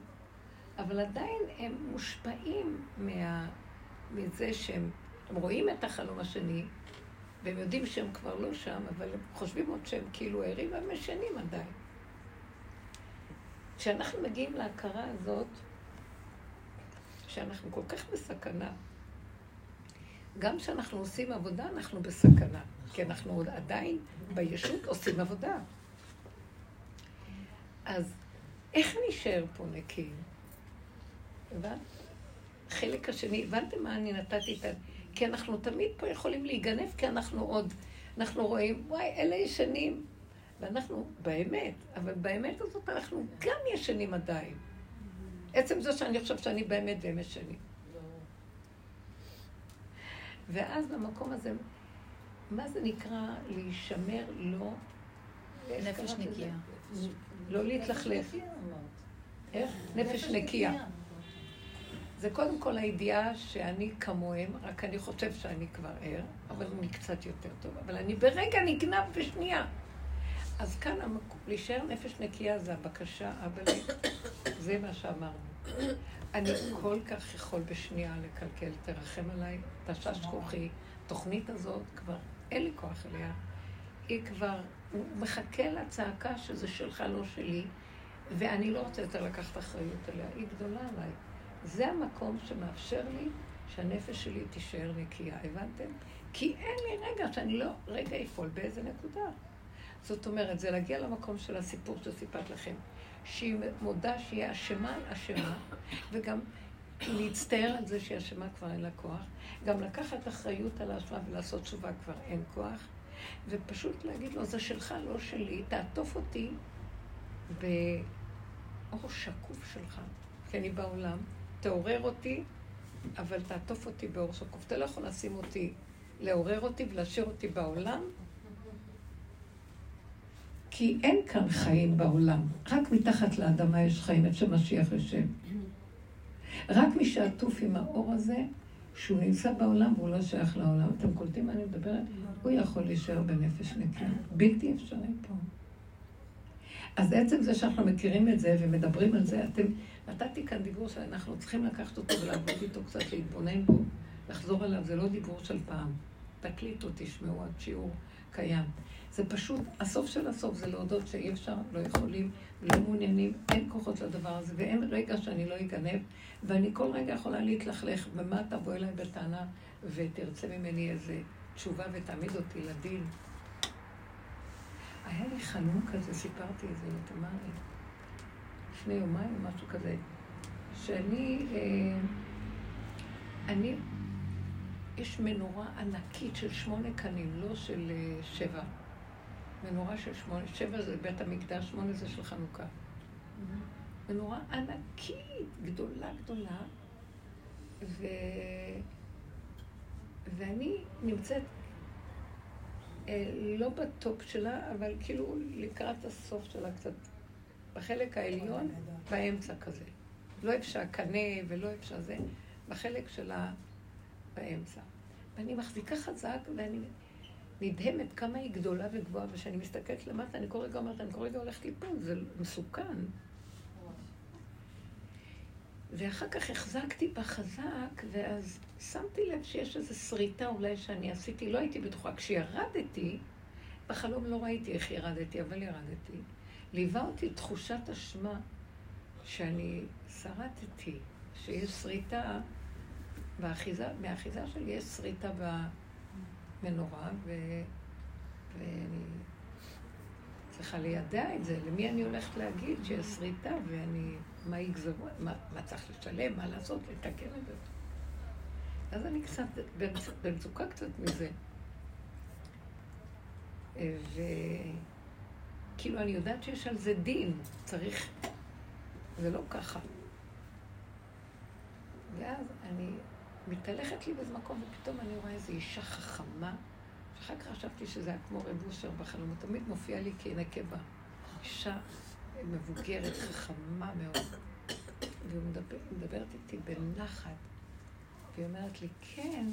אבל עדיין הם מושפעים מה... מזה שהם הם רואים את החלום השני, והם יודעים שהם כבר לא שם, אבל הם חושבים עוד שהם כאילו ערים, והם משנים עדיין. כשאנחנו מגיעים להכרה הזאת, שאנחנו כל כך בסכנה, גם כשאנחנו עושים עבודה, אנחנו בסכנה, כי אנחנו עוד עדיין בישות עושים עבודה. אז איך נשאר פה נקיים? הבנת? החלק השני, הבנתם מה אני נתתי את ה... כי אנחנו תמיד פה יכולים להיגנב, כי אנחנו עוד, אנחנו רואים, וואי, אלה ישנים. ואנחנו באמת, אבל באמת הזאת אנחנו גם ישנים עדיין. עצם זה שאני חושב שאני באמת והם ישנים. ואז במקום הזה, מה זה נקרא להישמר לא... נפש? נקייה. לא להתלכלך. איך? נפש נקייה. זה קודם כל הידיעה שאני כמוהם, רק אני חושב שאני כבר ער, אבל אני קצת יותר טוב. אבל אני ברגע נגנב בשנייה. אז כאן המקום, להישאר נפש נקייה זה הבקשה, אבל זה מה שאמרנו. אני כל כך יכול בשנייה לקלקל, תרחם עליי, תשש כוחי. התוכנית הזאת כבר, אין לי כוח אליה. היא כבר, הוא מחכה לצעקה שזה שלך, לא שלי, ואני לא רוצה יותר לקחת אחריות עליה, היא גדולה עליי. זה המקום שמאפשר לי שהנפש שלי תישאר נקייה, הבנתם? כי אין לי רגע שאני לא רגע אפול באיזה נקודה. זאת אומרת, זה להגיע למקום של הסיפור שסיפרת לכם, שהיא מודה שהיא אשמה על אשמה, וגם להצטער על זה שהיא אשמה כבר אין לה כוח, גם לקחת אחריות על האשמה ולעשות תשובה כבר אין כוח, ופשוט להגיד לו, זה שלך, לא שלי, תעטוף אותי באור שקוף שלך, כי אני בעולם, תעורר אותי, אבל תעטוף אותי באור שקוף. אתה לא יכול לשים אותי, לעורר אותי ולהשאיר אותי בעולם, כי אין כאן חיים בעולם, רק מתחת לאדמה יש חיים, איפה שמשיח יושב. רק מי שעטוף עם האור הזה, שהוא נמצא בעולם והוא לא שייך לעולם. אתם קולטים מה אני מדברת? הוא יכול להישאר בנפש נקייה. בלתי אפשרי פה. אז עצם זה שאנחנו מכירים את זה ומדברים על זה, אתם, נתתי כאן דיבור שאנחנו צריכים לקחת אותו ולעבוד איתו קצת, להתבונן בו, לחזור עליו, זה לא דיבור של פעם. תקליטו, תשמעו, השיעור קיים. זה פשוט, הסוף של הסוף זה להודות שאי אפשר, לא יכולים, לא מעוניינים, אין כוחות לדבר הזה, ואין רגע שאני לא אגנב, ואני כל רגע יכולה להתלכלך, ומה תבוא אליי בטענה ותרצה ממני איזה תשובה ותעמיד אותי לדין. היה לי חלום כזה, סיפרתי את זה לתמרי, לפני יומיים, משהו כזה, שאני, אה, אני, יש מנורה ענקית של שמונה קנים, לא של אה, שבע. מנורה של שמונה, שבע זה בית המקדש, שמונה זה של חנוכה. מנורה ענקית, גדולה גדולה, ו... ואני נמצאת אה, לא בטופ שלה, אבל כאילו לקראת הסוף שלה קצת, בחלק העליון, באמצע כזה. לא איפה שהקנה ולא איפה שזה, בחלק שלה באמצע. ואני מחזיקה חזק, ואני נדהמת כמה היא גדולה וגבוהה, וכשאני מסתכלת למטה, אני כל רגע אומרת, אני כל רגע הולכת ליפול, זה מסוכן. ואחר כך החזקתי בה חזק, ואז שמתי לב שיש איזו שריטה אולי שאני עשיתי, לא הייתי בטוחה. כשירדתי, בחלום לא ראיתי איך ירדתי, אבל ירדתי. ליווה אותי תחושת אשמה שאני שרדתי, שיש שריטה באחיזה, מהאחיזה שלי יש שריטה במנורה, ו... ואני צריכה לידע את זה. למי אני הולכת להגיד שיש שריטה ואני... מה יגזרו, מה, מה צריך לשלם, מה לעשות, לתקן את זה. אז אני קצת במצוקה קצת מזה. וכאילו אני יודעת שיש על זה דין, צריך, זה לא ככה. ואז אני מתהלכת לי באיזה מקום, ופתאום אני רואה איזו אישה חכמה, ואחר כך חשבתי שזה היה כמו רב אושר בחלום, הוא תמיד מופיע לי כנקבה. אישה מבוגרת, חכמה מאוד. והיא מדבר, מדברת איתי בנחת, והיא אומרת לי, כן,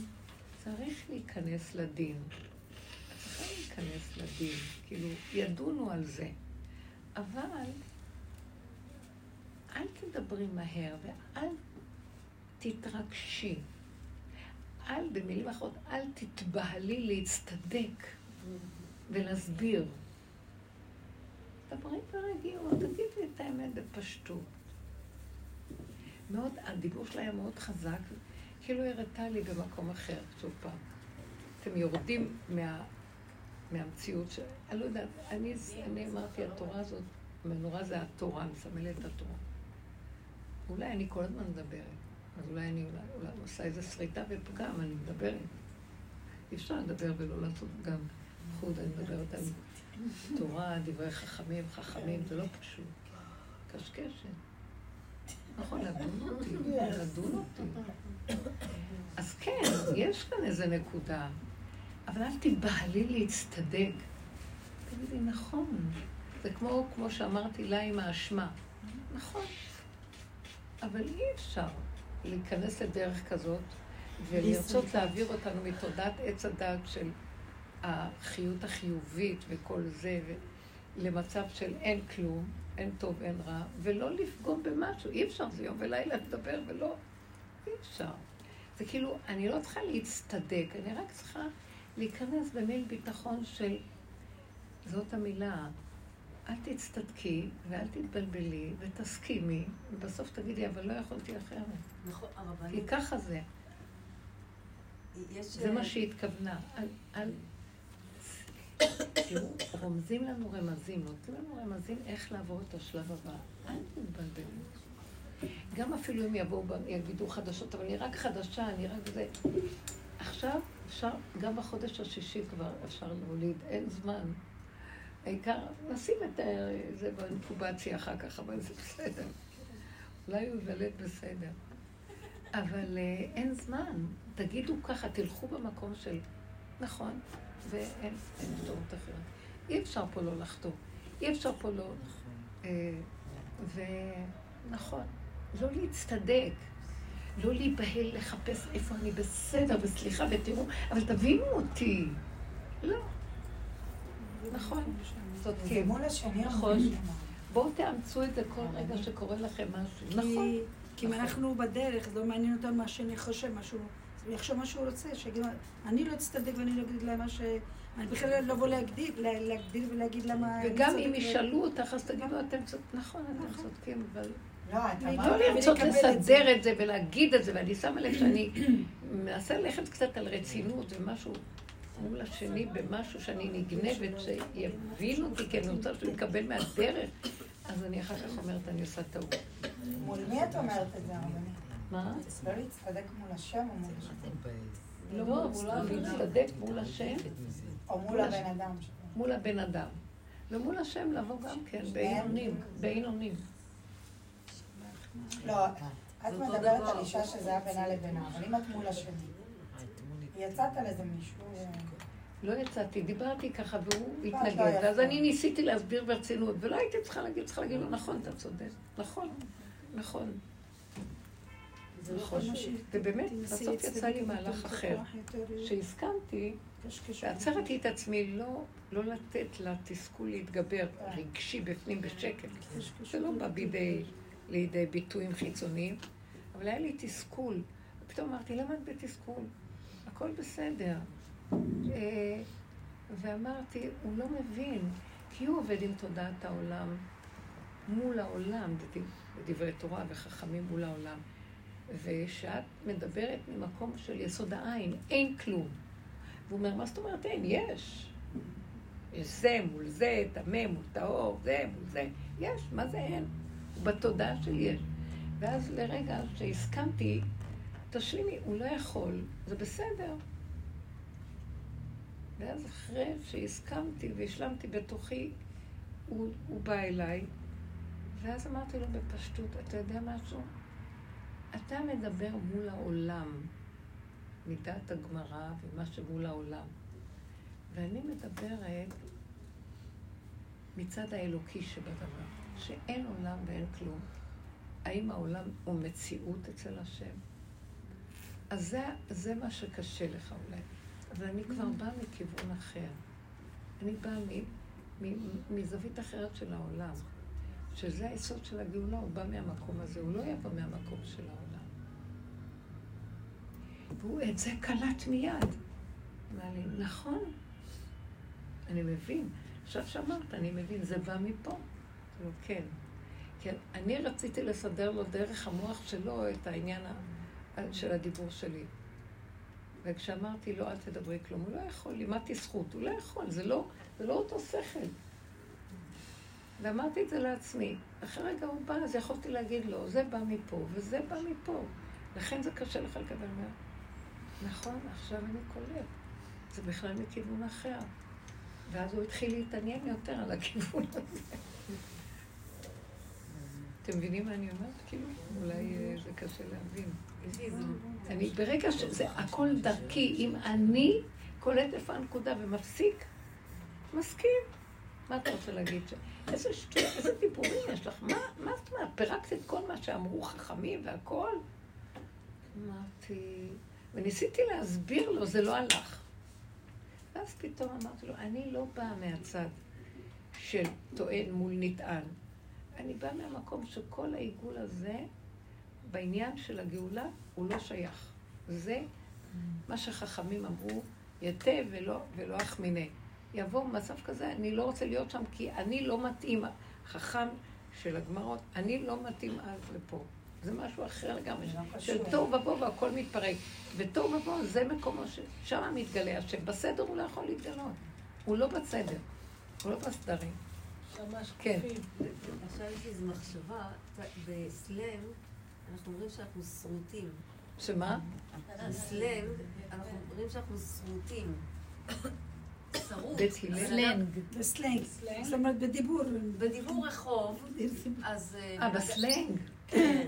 צריך להיכנס לדין. צריכה להיכנס לדין, כאילו, ידונו על זה. אבל אל תדברי מהר ואל תתרגשי. אל, במילים אחרות, אל תתבהלי להצטדק ולהסביר. דברי ברגיעות, תגידי את האמת בפשטות. מאוד, הדיבור שלה היה מאוד חזק, כאילו הראתה לי במקום אחר, שוב פעם. אתם יורדים מה, מהמציאות של... אני לא יודעת, אני, אני אמרתי, התורה הזאת, מנורה זה התורה, מסמלת את התורה. אולי אני כל הזמן מדברת, אז אולי אני אולי, עושה איזה שריטה ופגם, אני מדברת. אי אפשר לדבר ולא לעשות גם חוד, אני מדברת על תורה, דברי חכמים, חכמים, זה לא פשוט. קשקשת. נכון, לדון אותי, לדון אותי. אז כן, יש כאן איזה נקודה, אבל אל תיבהלי להצטדק. תגידי, נכון. זה כמו, כמו שאמרתי לה עם האשמה. נכון. אבל אי אפשר להיכנס לדרך כזאת ולרצות להעביר אותנו מתודעת עץ הדת של החיות החיובית וכל זה, למצב של אין כלום, אין טוב, אין רע, ולא לפגום במשהו. אי אפשר, זה יום ולילה לדבר ולא... אי אפשר. זה כאילו, אני לא צריכה להצטדק, אני רק צריכה להיכנס במיל ביטחון של... זאת המילה. אל תצטדקי ואל תתבלבלי ותסכימי, ובסוף תגידי, אבל לא יכולתי אחרת. נכון, הרבנית. כי ככה זה. יש... זה מה שהיא התכוונה. אל, אל, תראו, רומזים לנו רמזים, נותנים לנו רמזים איך לעבור את השלב הבא. אל תתבלבלו. גם אפילו אם יבואו, יגידו חדשות, אבל אני רק חדשה, אני רק זה. עכשיו אפשר, גם בחודש השישי כבר אפשר להוליד, אין זמן. העיקר, נשים את זה באינקובציה אחר כך, אבל זה בסדר. אולי הוא ייוולד בסדר. אבל אה, אין זמן. תגידו ככה, תלכו במקום של, נכון, ואין אפשרות אחרת. אי אפשר פה לא לחטוא. אי אפשר פה לא... אה, ונכון, לא להצטדק, לא להיבהל לחפש איפה אני בסדר, וסליחה, ותראו, אבל תבינו אותי. לא. נכון, צודקים. מול השני נכון. בואו תאמצו את זה כל רגע שקורה לכם משהו. נכון. כי אם אנחנו בדרך, לא מעניין אותנו מה שאני חושב, משהו, הוא יחשוב מה שהוא רוצה, שיגיד, אני לא אצטדק ואני לא אגיד להם מה ש... אני בכלל לא אבוא להגדיל, להגדיל ולהגיד למה... וגם אם ישאלו אותך, אז תגידו, אתם צודקים, נכון, אתם צודקים, אבל... לא, את לא אמרת... לרצות לסדר את זה ולהגיד את זה, ואני שמה לב שאני מנסה ללכת קצת על רצינות ומשהו מול השני במשהו שאני נגנבת, שיבין אותי, כי אני רוצה שהוא יקבל מהדרך, אז אני אחר כך אומרת, אני עושה טעות. מול מי את אומרת את זה, הרבנית? מה? לא להצטדק מול השם או מול השם? לא, הוא לא להצטדק מול השם. או מול הבן אדם. מול הבן אדם. ומול השם לבוא גם כן, בעין אונים. בעין אונים. לא, את מדברת על אישה שזה היה בינה לבינה, אבל אם את מול השני, יצאת על איזה מישהו... לא יצאתי, דיברתי ככה והוא התנגד, ואז אני ניסיתי להסביר ברצינות, ולא הייתי צריכה להגיד, צריכה להגיד לו, נכון, אתה צודק, נכון, נכון. נכון, ובאמת, בסוף יצא לי מהלך אחר, שהסכמתי, ועצרתי את עצמי לא, לא לתת לתסכול להתגבר רגשי בפנים בשקט. זה לא בא לידי ביטויים חיצוניים, אבל היה לי תסכול. ופתאום אמרתי, למה את בתסכול? הכל בסדר. אה, ואמרתי, הוא לא מבין, כי הוא עובד עם תודעת העולם מול העולם, בדברי תורה וחכמים מול העולם. ושאת מדברת ממקום של יסוד העין, אין כלום. והוא אומר, מה זאת אומרת אין? יש. יש זה מול זה, טמא מול טהור, זה מול זה. יש, מה זה אין? בתודעה של יש. ואז לרגע שהסכמתי, תשלימי, הוא לא יכול, זה בסדר. ואז אחרי שהסכמתי והשלמתי בתוכי, הוא, הוא בא אליי, ואז אמרתי לו בפשטות, אתה יודע משהו? אתה מדבר מול העולם, מדעת הגמרא ומה שמול העולם. ואני מדברת מצד האלוקי שבדבר, שאין עולם ואין כלום. האם העולם הוא מציאות אצל השם? אז זה, זה מה שקשה לך אולי. אבל אני כבר באה מכיוון אחר. אני באה מזווית אחרת של העולם. שזה היסוד של הגאולה, הוא בא מהמקום הזה, הוא לא יבוא מהמקום של העולם. והוא את זה קלט מיד. אמר לי, נכון, אני מבין. עכשיו שאמרת, אני מבין, זה בא מפה. לא, כן. כן, אני רציתי לסדר לו דרך המוח שלו את העניין של הדיבור שלי. וכשאמרתי לו, אל תדברי כלום, הוא לא יכול, לימדתי זכות, הוא לא יכול, זה לא, זה לא אותו שכל. ואמרתי את זה לעצמי. אחרי רגע הוא בא, אז יכולתי להגיד לו, זה בא מפה וזה בא מפה. לכן זה קשה לך לקבל מה... נכון, עכשיו אני קולט. זה בכלל מכיוון אחר. ואז הוא התחיל להתעניין יותר על הכיוון הזה. אתם מבינים מה אני אומרת? כאילו, אולי אה, זה קשה להבין. אני, ברגע שזה הכל דרכי, אם אני קולט איפה הנקודה ומפסיק, מסכים. מה אתה רוצה להגיד? איזה שטויות, איזה דיבורים יש לך? מה, מה זאת אומרת? פירקת את כל מה שאמרו חכמים והכל? אמרתי, וניסיתי להסביר לו, זה לא הלך. ואז פתאום אמרתי לו, אני לא באה מהצד של טוען מול נטען. אני באה מהמקום שכל העיגול הזה, בעניין של הגאולה, הוא לא שייך. זה מה שחכמים אמרו, יתה ולא, ולא אחמיני. יבוא מצב כזה, אני לא רוצה להיות שם כי אני לא מתאים, חכם של הגמרות, אני לא מתאים אז לפה. זה משהו אחר לגמרי, של תוהו ובוהו והכל מתפרק. ותוהו ובוהו זה מקומו ששם מתגלה השם. בסדר הוא לא יכול להתגלות. הוא לא בסדר, הוא לא בסדרים. כן. עכשיו יש לי איזו מחשבה, בסלנג אנחנו אומרים שאנחנו שרוטים. שמה? בסלנג אנחנו אומרים שאנחנו שרוטים. בסלנג. בסלנג. זאת אומרת בדיבור. בדיבור רחוב, אז... אה, בסלנג? כן.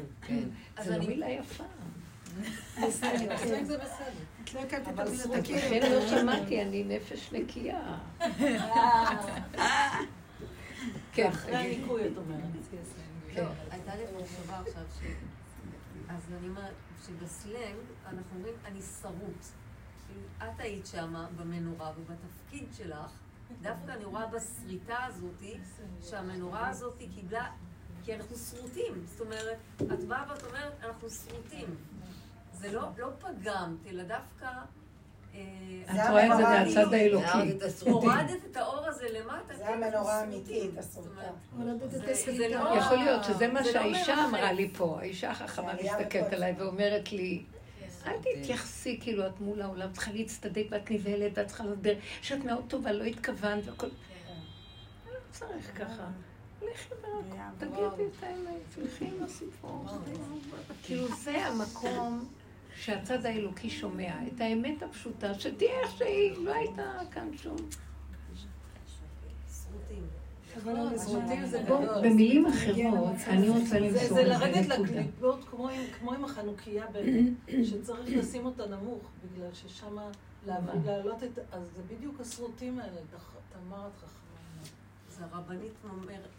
זה לא מילה יפה. בסלנג זה בסדר. את לא הכרת את המילה תכיר. לכן לא שמעתי, אני נפש נקייה. כן, אחרי הניקוי, את אומרת. לא, הייתה לי מחשבה עכשיו ש... אז אני אומרת, שבסלנג אנחנו אומרים, אני שרוט. את היית שמה במנורה, ובתפקיד שלך, דווקא אני רואה בסריטה הזאתי, שהמנורה הזאתי קיבלה, כי אנחנו שרוטים. זאת אומרת, את באה ואת אומרת, אנחנו שרוטים. זה לא, לא פגמת, אלא דווקא... אה, את רואה את זה מהצד האלוקי. הורדת את האור הזה למטה. זה כן, המנורה האמיתית. הסרוטה. לא- יכול להיות שזה מה לא שהאישה. אמרה לי פה. האישה החכמה מסתכלת עליי ואומרת לי, אל תתייחסי כאילו את מול העולם, צריכה להצטדק ואת נבהלת ואת צריכה להסביר שאת מאוד טובה, לא התכוונת והכל. לא צריך ככה. לכי ורק תגידי את האמת, תלכי עם הסיפור. כאילו זה המקום שהצד האלוקי שומע, את האמת הפשוטה, שתהיה איך שהיא, לא הייתה כאן שום. זה גדול. במילים אחרות, אני רוצה זה, למסור זה את לרדת זה נקודה. לקליפות כמו עם, החנוכיה באמת, שצריך לשים אותה נמוך, בגלל ששם להעלות את... אז זה בדיוק הסרוטים האלה, את חכמה. אז הרבנית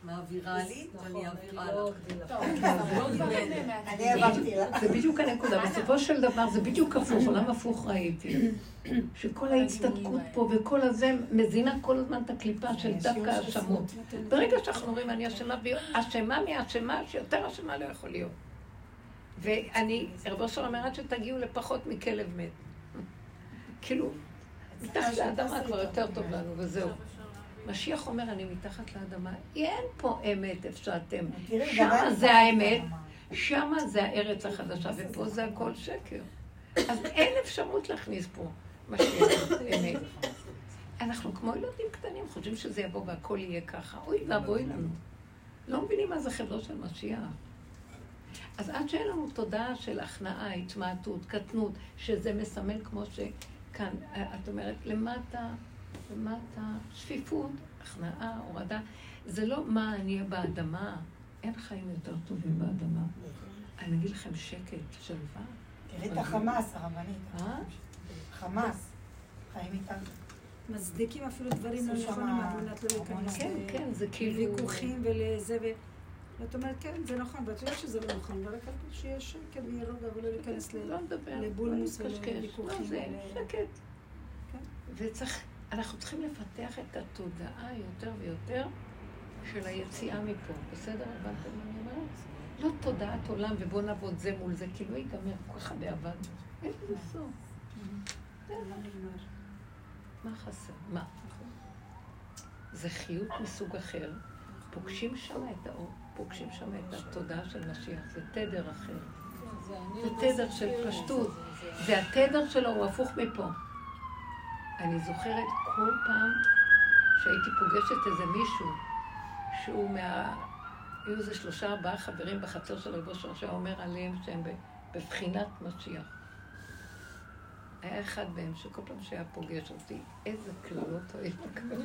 מעבירה לי, ואני אני אעבירה לך. אני העברתי לה. זה בדיוק הנקודה. בסופו של דבר זה בדיוק הפוך, עולם הפוך ראיתי. שכל ההצטדקות פה וכל הזה מזינה כל הזמן את הקליפה של דווקא האשמות. ברגע שאנחנו אומרים אני אשמה, אשמה מאשמה, שיותר אשמה לא יכול להיות. ואני, רבו אושר אומר עד שתגיעו לפחות מכלב מת. כאילו, מתחת לאדמה כבר יותר טוב לנו, וזהו. משיח אומר, אני מתחת לאדמה, אין פה אמת איפה שאתם. שמה זה האמת. שמה זה הארץ החדשה, ופה זה הכל שקר. אז אין אפשרות להכניס פה משיח אמת. אנחנו כמו ילדים קטנים, חושבים שזה יבוא והכל יהיה ככה. אוי ואבוי לנו. לא מבינים מה זה חברו של משיח. אז עד שאין לנו תודעה של הכנעה, התמעטות, קטנות, שזה מסמל כמו שכאן, את אומרת, למטה, למטה, שפיפות, הכנעה, הורדה. זה לא מה אני אהיה באדמה, אין חיים יותר טובים באדמה. אני אגיד לכם שקט, שלווה. תראי את החמאס, הרבנית. חמאס. חיים איתנו. מצדיקים אפילו דברים לא נכונים על מנת לא להיכנס כן, כן, זה כאילו... לוויכוחים ולזה ו... ואת אומרת, כן, זה נכון, ואת יודעת שזה לא נכון, ורק על זה שיהיה שקט ויהיה רוגע ולא להיכנס. לא לבולמוס לא נתקשקש. ולוויכוחים לא, זה שקט. כן. וצריך, אנחנו צריכים לפתח את התודעה יותר ויותר של היציאה מפה. בסדר? הבנתם מה אני אומרת? לא תודעת עולם ובוא נעבוד זה מול זה, כי לא ייגמר כל כך הרבה עבד. אין לזה סוף. מה חסר? מה? זה חיות מסוג אחר. פוגשים שם את האור, פוגשים שם את התודעה של משיח, זה תדר אחר. זה תדר של פשטות. זה התדר שלו, הוא הפוך מפה. אני זוכרת כל פעם שהייתי פוגשת איזה מישהו שהוא מה... היו איזה שלושה ארבעה חברים בחצר של רבו שהיה אומר עליהם שהם בבחינת משיח. היה אחד מהם שכל פעם שהיה פוגש אותי, איזה קללות היה מקבל.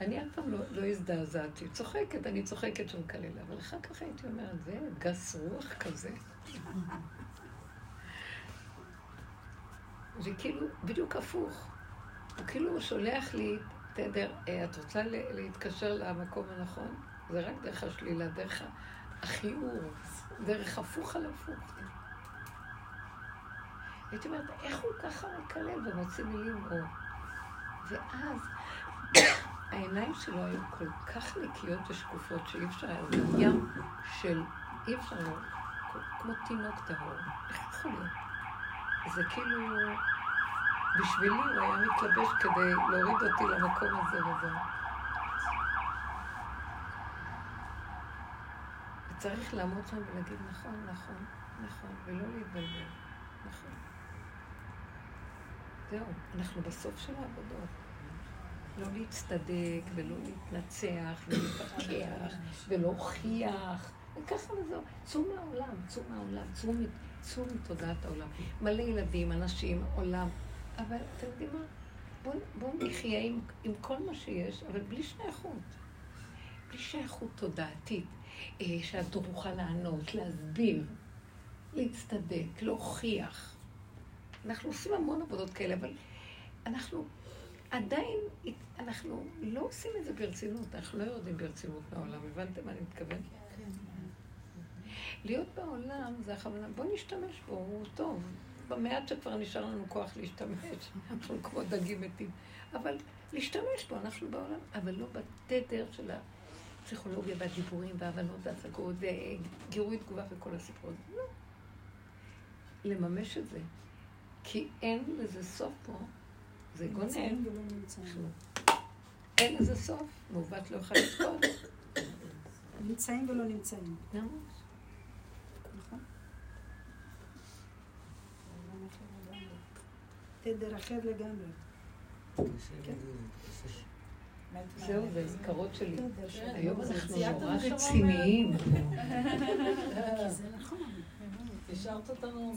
אני אף פעם לא, לא הזדעזעתי. צוחקת, אני צוחקת שהוא מקלל, אבל אחר כך הייתי אומרת, זה גס רוח כזה. זה כאילו בדיוק הפוך. הוא כאילו שולח לי תדר, "אה, את רוצה להתקשר למקום הנכון? זה רק דרך השלילה, דרך החיור, דרך הפוך על הפוך. הייתי אומרת, איך הוא ככה מקלל ומוציא מילים אור? ואז העיניים שלו היו כל כך נקיות ושקופות שאי אפשר היה, זה ים של, אי אפשר כמו תינוק טהור. איך יכול להיות? זה כאילו, בשבילי הוא היה מתלבש כדי להוריד אותי למקום הזה וזהו. וצריך לעמוד שם ולהגיד נכון, נכון, נכון, ולא להתבלבל. נכון. זהו, אנחנו בסוף של העבודות. לא להצטדק, ולא להתנצח, ולהתווכח, ולהוכיח, וככה וזהו. צאו מהעולם, צאו מהעולם, צאו, צאו מתודעת העולם. מלא ילדים, אנשים, עולם. אבל אתם יודעים מה? בואו בוא נחיה עם, עם כל מה שיש, אבל בלי שייכות. בלי שייכות תודעתית, אה, שאת תוכל לענות, להסביר, להצטדק, להוכיח. אנחנו עושים המון עבודות כאלה, אבל אנחנו עדיין אנחנו לא עושים את זה ברצינות, אנחנו לא יורדים ברצינות מהעולם, הבנתם מה אני מתכוונת? להיות בעולם זה הכוונה, בוא נשתמש בו, הוא טוב. במעט שכבר נשאר לנו כוח להשתמש, אנחנו כמו דגים מתים. אבל להשתמש בו, אנחנו בעולם, אבל לא בתדר של הפסיכולוגיה והדיבורים וההבנות וההצגות וגירוי תגובה וכל הסיפור הזה. לא. לממש את זה. כי אין לזה סוף פה. זה גונן. אין לזה סוף. מעוות לא יכול לזכות. נמצאים ולא נמצאים. נכון. תדר אחר לגמרי. זהו, זה הזכרות שלי. היום אנחנו נורא רציניים. זה נכון. השארת אותנו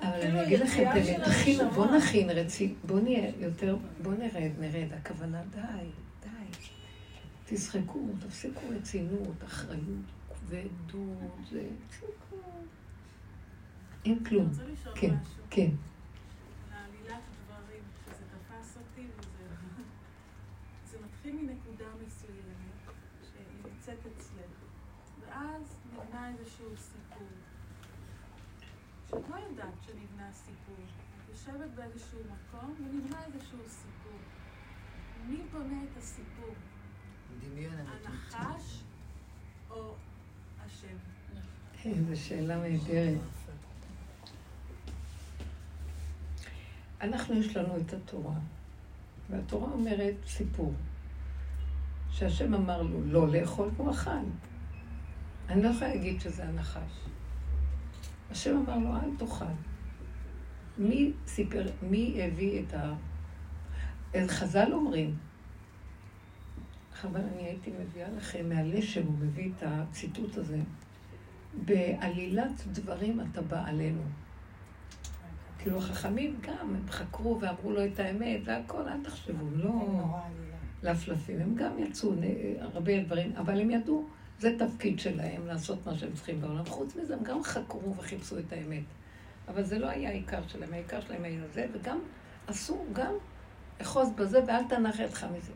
אבל אני אגיד לכם תכינו, בוא נכין רציני, בוא נהיה יותר, בוא נרד, נרד. הכוונה, די, די. תשחקו, תפסיקו רצינות, אחריות, כבדות, זה... אין כלום. כן, כן. מנקודה מסוימת שהיא נמצאת אצלנו, ואז נבנה איזשהו סיפור. שאת לא יודעת שנבנה סיפור. את יושבת באיזשהו מקום ונבנה איזשהו סיפור. מי בונה את הסיפור? הנחש או השם? איזו שאלה נהדרת. אנחנו, יש לנו את התורה, והתורה אומרת סיפור. שהשם אמר לו לא לאכול, והוא אכל. אני לא יכולה להגיד שזה הנחש. השם אמר לו, אל תאכל. מי סיפר, מי הביא את ה... חז"ל אומרים, אבל אני הייתי מביאה לכם מהלשם, הוא מביא את הציטוט הזה. בעלילת דברים אתה בא עלינו. כאילו החכמים גם, הם חקרו ואמרו לו את האמת והכל, אל תחשבו, לא... לפלפים. הם גם יצאו הרבה דברים, אבל הם ידעו, זה תפקיד שלהם לעשות מה שהם צריכים בעולם. חוץ מזה, הם גם חקרו וחיפשו את האמת. אבל זה לא היה העיקר שלהם, העיקר שלהם היה זה, וגם עשו גם אחוז בזה ואל תנח ידך מזה.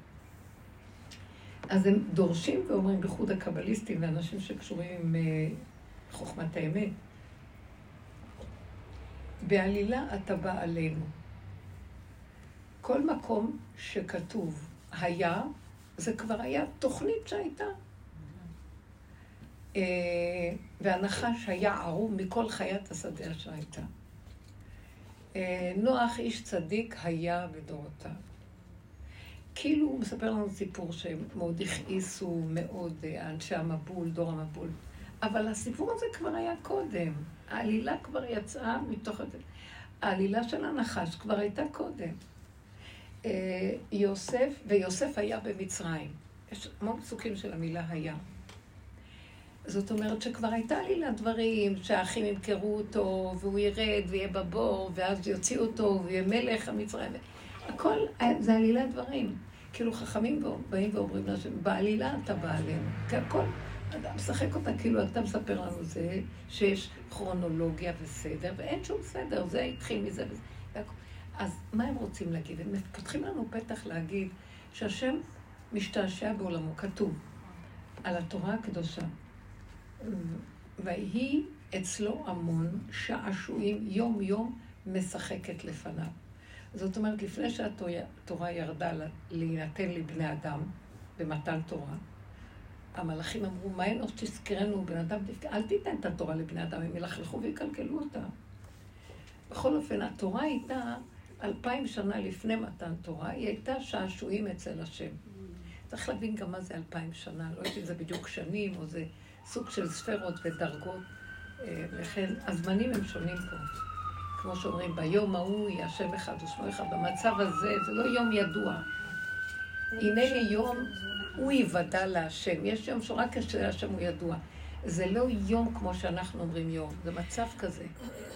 אז הם דורשים ואומרים, בייחוד הקבליסטים ואנשים שקשורים עם uh, חוכמת האמת, בעלילה אתה בא עלינו. כל מקום שכתוב היה, זה כבר היה תוכנית שהייתה. אה, והנחש היה ערום מכל חיית השדה שהייתה. אה, נוח איש צדיק היה בדורותיו. כאילו הוא מספר לנו סיפור שמאוד הכעיסו מאוד אה, אנשי המבול, דור המבול. אבל הסיפור הזה כבר היה קודם. העלילה כבר יצאה מתוך... העלילה של הנחש כבר הייתה קודם. אה, יוסף, ויוסף היה במצרים. יש המון פסוקים של המילה היה. זאת אומרת שכבר הייתה לי לדברים שהאחים ימכרו אותו, והוא ירד ויהיה בבור, ואז יוציאו אותו, ויהיה מלך המצרים. הכל, זה עלילת דברים. כאילו חכמים באים ואומרים להשם, בעלילה אתה בא עלינו. כי הכל, אתה משחק אותה כאילו אתה מספר לנו זה, שיש כרונולוגיה וסדר, ואין שום סדר, זה התחיל מזה וזה. אז מה הם רוצים להגיד? הם פותחים לנו פתח להגיד שהשם משתעשע בעולמו, כתוב, על התורה הקדושה. ויהי אצלו המון שעשועים יום-יום משחקת לפניו. זאת אומרת, לפני שהתורה ירדה להינתן לבני אדם במתן תורה, המלאכים אמרו, מה אנוש תזכרנו, בן אדם, אל תיתן את התורה לבני אדם, הם ילכלכו ויקלקלו אותה. בכל אופן, התורה הייתה אלפיים שנה לפני מתן תורה, היא הייתה שעשועים אצל השם. צריך להבין גם מה זה אלפיים שנה, לא יודעת אם זה בדיוק שנים, או זה סוג של ספרות ודרגות. אה, לכן, הזמנים הם שונים פה. כמו שאומרים, ביום ההוא יהיה השם אחד ושמו אחד. במצב הזה, זה לא יום ידוע. הנה יום הוא יוודע להשם. יש יום שרק השם הוא ידוע. זה לא יום כמו שאנחנו אומרים יום, זה מצב כזה.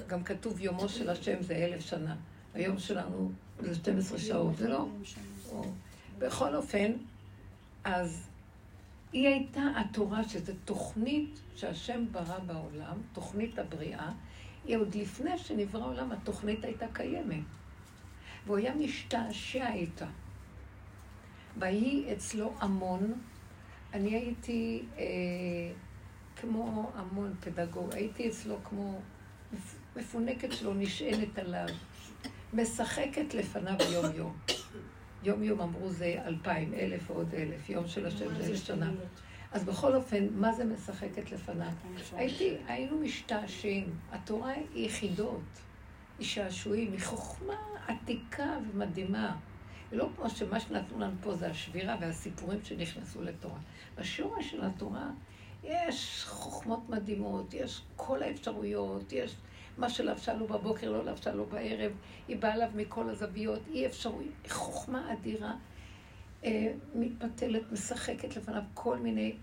גם כתוב יומו של השם זה אלף שנה. היום שלנו זה 12 שעות, זה לא... בכל אופן, אז היא הייתה התורה, שזו תוכנית שהשם ברא בעולם, תוכנית הבריאה, היא עוד לפני שנברא העולם, התוכנית הייתה קיימת. והוא היה משתעשע איתה. ויהי אצלו המון, אני הייתי אה, כמו המון פדגוג, הייתי אצלו כמו מפונקת שלו, נשענת עליו, משחקת לפניו יום-יום. יום-יום אמרו זה אלפיים, אלף ועוד אלף, יום של השם זה אלף שנה. אז בכל אופן, מה זה משחקת לפניו? הייתי, היינו משתעשעים. התורה היא יחידות, היא שעשועים, היא חוכמה עתיקה ומדהימה. לא כמו שמה שנתנו לנו פה זה השבירה והסיפורים שנכנסו לתורה. בשורש של התורה יש חוכמות מדהימות, יש כל האפשרויות, יש מה שלבשה לו בבוקר, לא לבשה לו בערב, היא באה אליו מכל הזוויות, אי אפשרויות, חוכמה אדירה. אה, מתפתלת, משחקת לפניו כל מיני,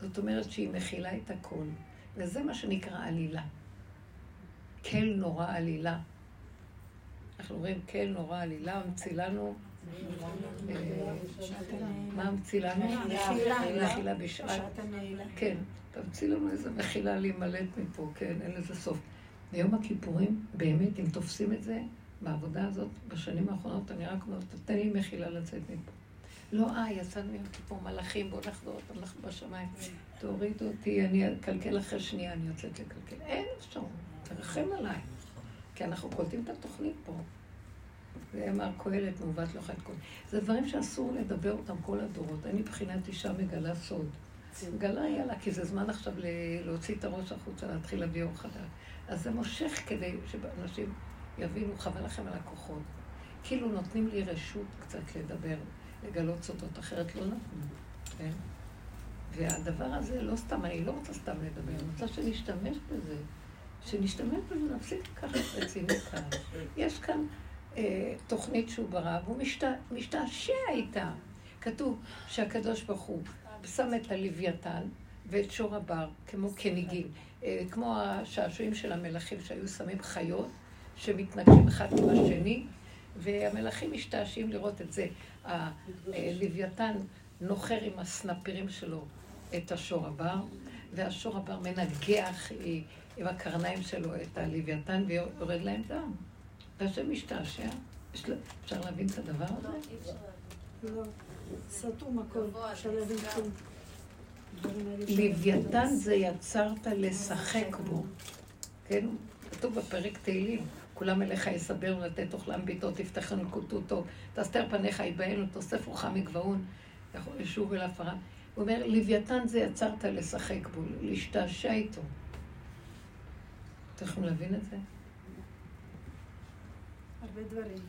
זאת אומרת שהיא מכילה את הכל. וזה מה שנקרא עלילה. כל נורא עלילה. אנחנו אומרים כל נורא עלילה, המציא לנו... מה המציא לנו? מחילה בשעת... כן, תמציא לנו איזה מחילה להימלט מפה, כן, אין לזה סוף. ביום הכיפורים, באמת, אם תופסים את זה, בעבודה הזאת, בשנים האחרונות, אני רק אומרת, תן לי מחילה לצאת מפה. לא, אה, יצאנו מיום כיפור מלאכים, בואו נחזור, אנחנו בשמיים. תורידו אותי, אני אקלקל אחרי שנייה, אני יוצאת לקלקל. אין אפשרות, תרחם עליי. כי אנחנו קולטים את התוכנית פה. זה אמר קהלת מעוות לא חד כל. זה דברים שאסור לדבר אותם כל הדורות. אני מבחינת אישה מגלה סוד. מגלה יאללה, כי זה זמן עכשיו להוציא את הראש החוצה, להתחיל להביא אור חדש. אז זה מושך כדי שאנשים יבינו, חבל לכם על הכוחות. כאילו נותנים לי רשות קצת לדבר. לגלות סודות, אחרת לא נתנו, כן? והדבר הזה, לא סתם, אני לא רוצה סתם לדבר, אני רוצה שנשתמש בזה. שנשתמש בזה, נפסיק לקחת רצינות כאן. יש כאן תוכנית שהוא ברא, והוא משתע, משתעשע איתה. כתוב שהקדוש ברוך הוא שם את הלוויתן ואת שור הבר כמו כניגים, אה, כמו השעשועים של המלכים שהיו שמים חיות שמתנגשים אחד עם השני, והמלכים משתעשעים לראות את זה. הלוויתן נוחר עם הסנפירים שלו את השור הבר, והשור הבר מנגח עם הקרניים שלו את הלוויתן ויורד להם דם. והשם משתעשע. אפשר להבין את הדבר הזה? לא, סתום הכל, אפשר להבין כלום. לוויתן זה יצרת לשחק בו. כן? כתוב בפרק תהילים. כולם אליך יסבר ולתת אוכלם ביתו, תפתחנו כותותו, תסתר פניך יבהנו, תוסף רוחם מגבהון, ישוב אל הפרה. הוא אומר, לוויתן זה יצרת לשחק בו, להשתעשע איתו. אתם יכולים להבין את זה?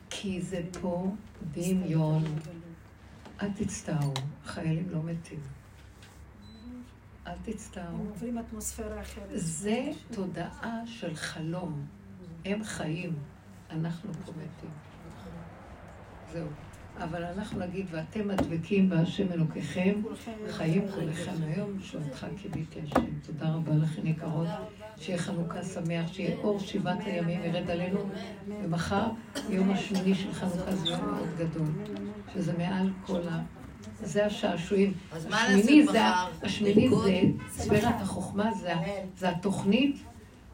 כי זה פה דמיון. אל תצטערו, חיילים לא מתים. אל תצטערו. הם עוברים אטמוספירה אחרת. זה תודעה של חלום. הם חיים, אנחנו פה מתים. זהו. אבל אנחנו נגיד, ואתם הדבקים בהשם אלוקיכם, חיים כולכם היום, שואלתך קיוויתי השם. תודה רבה לכם יקרות, שיהיה חנוכה שמח, שיהיה אור שבעת הימים ירד עלינו, ומחר, יום השמיני של חנוכה זה יום מאוד גדול, שזה מעל כל ה... זה השעשועים. השמיני זה, השמיני זה, ספירת החוכמה, זה התוכנית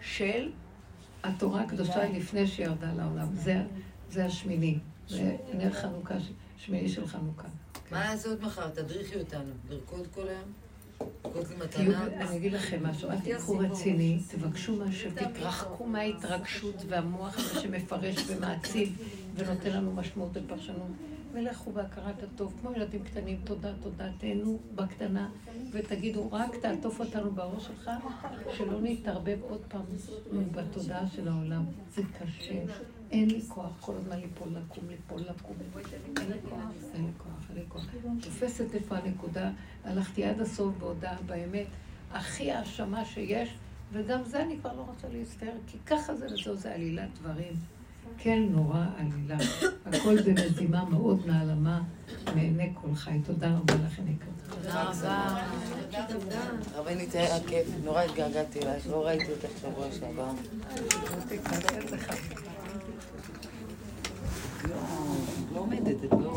של התורה הקדושה לפני שירדה לעולם. זה, זה השמיני. זה נר חנוכה, שמיני של חנוכה. מה לעשות מחר? תדריכי אותנו. לרקוד כל היום? אני אגיד לכם משהו, אל תיקחו רציני, תבקשו מהשם, תתרחקו מההתרגשות והמוח הזה שמפרש ומעציב ונותן לנו משמעות ופרשנות. ולכו בהכרת הטוב, כמו ילדים קטנים, תודה, תודה, תהנו בקטנה, ותגידו, רק תעטוף אותנו בראש שלך, שלא נתערבב עוד פעם בתודעה של העולם. זה קשה, אין לי כוח כל הזמן ליפול, לקום, ליפול, לקום. אין לי כוח, אין לי כוח, אין לי כוח. תופסת איפה הנקודה, הלכתי עד הסוף בהודעה באמת, הכי האשמה שיש, וגם זה אני כבר לא רוצה להסתער, כי ככה זה וזהו, זה עלילת דברים. כן, נורא עלילה. הכל במזימה מאוד נעלמה מעיני כל חי. תודה רבה לכם, יקרות. תודה רבה. רבנית, היה כיף, נורא התגעגעתי אלייך, לא ראיתי אותך שבוע שעבר. לא עומדת, את לא...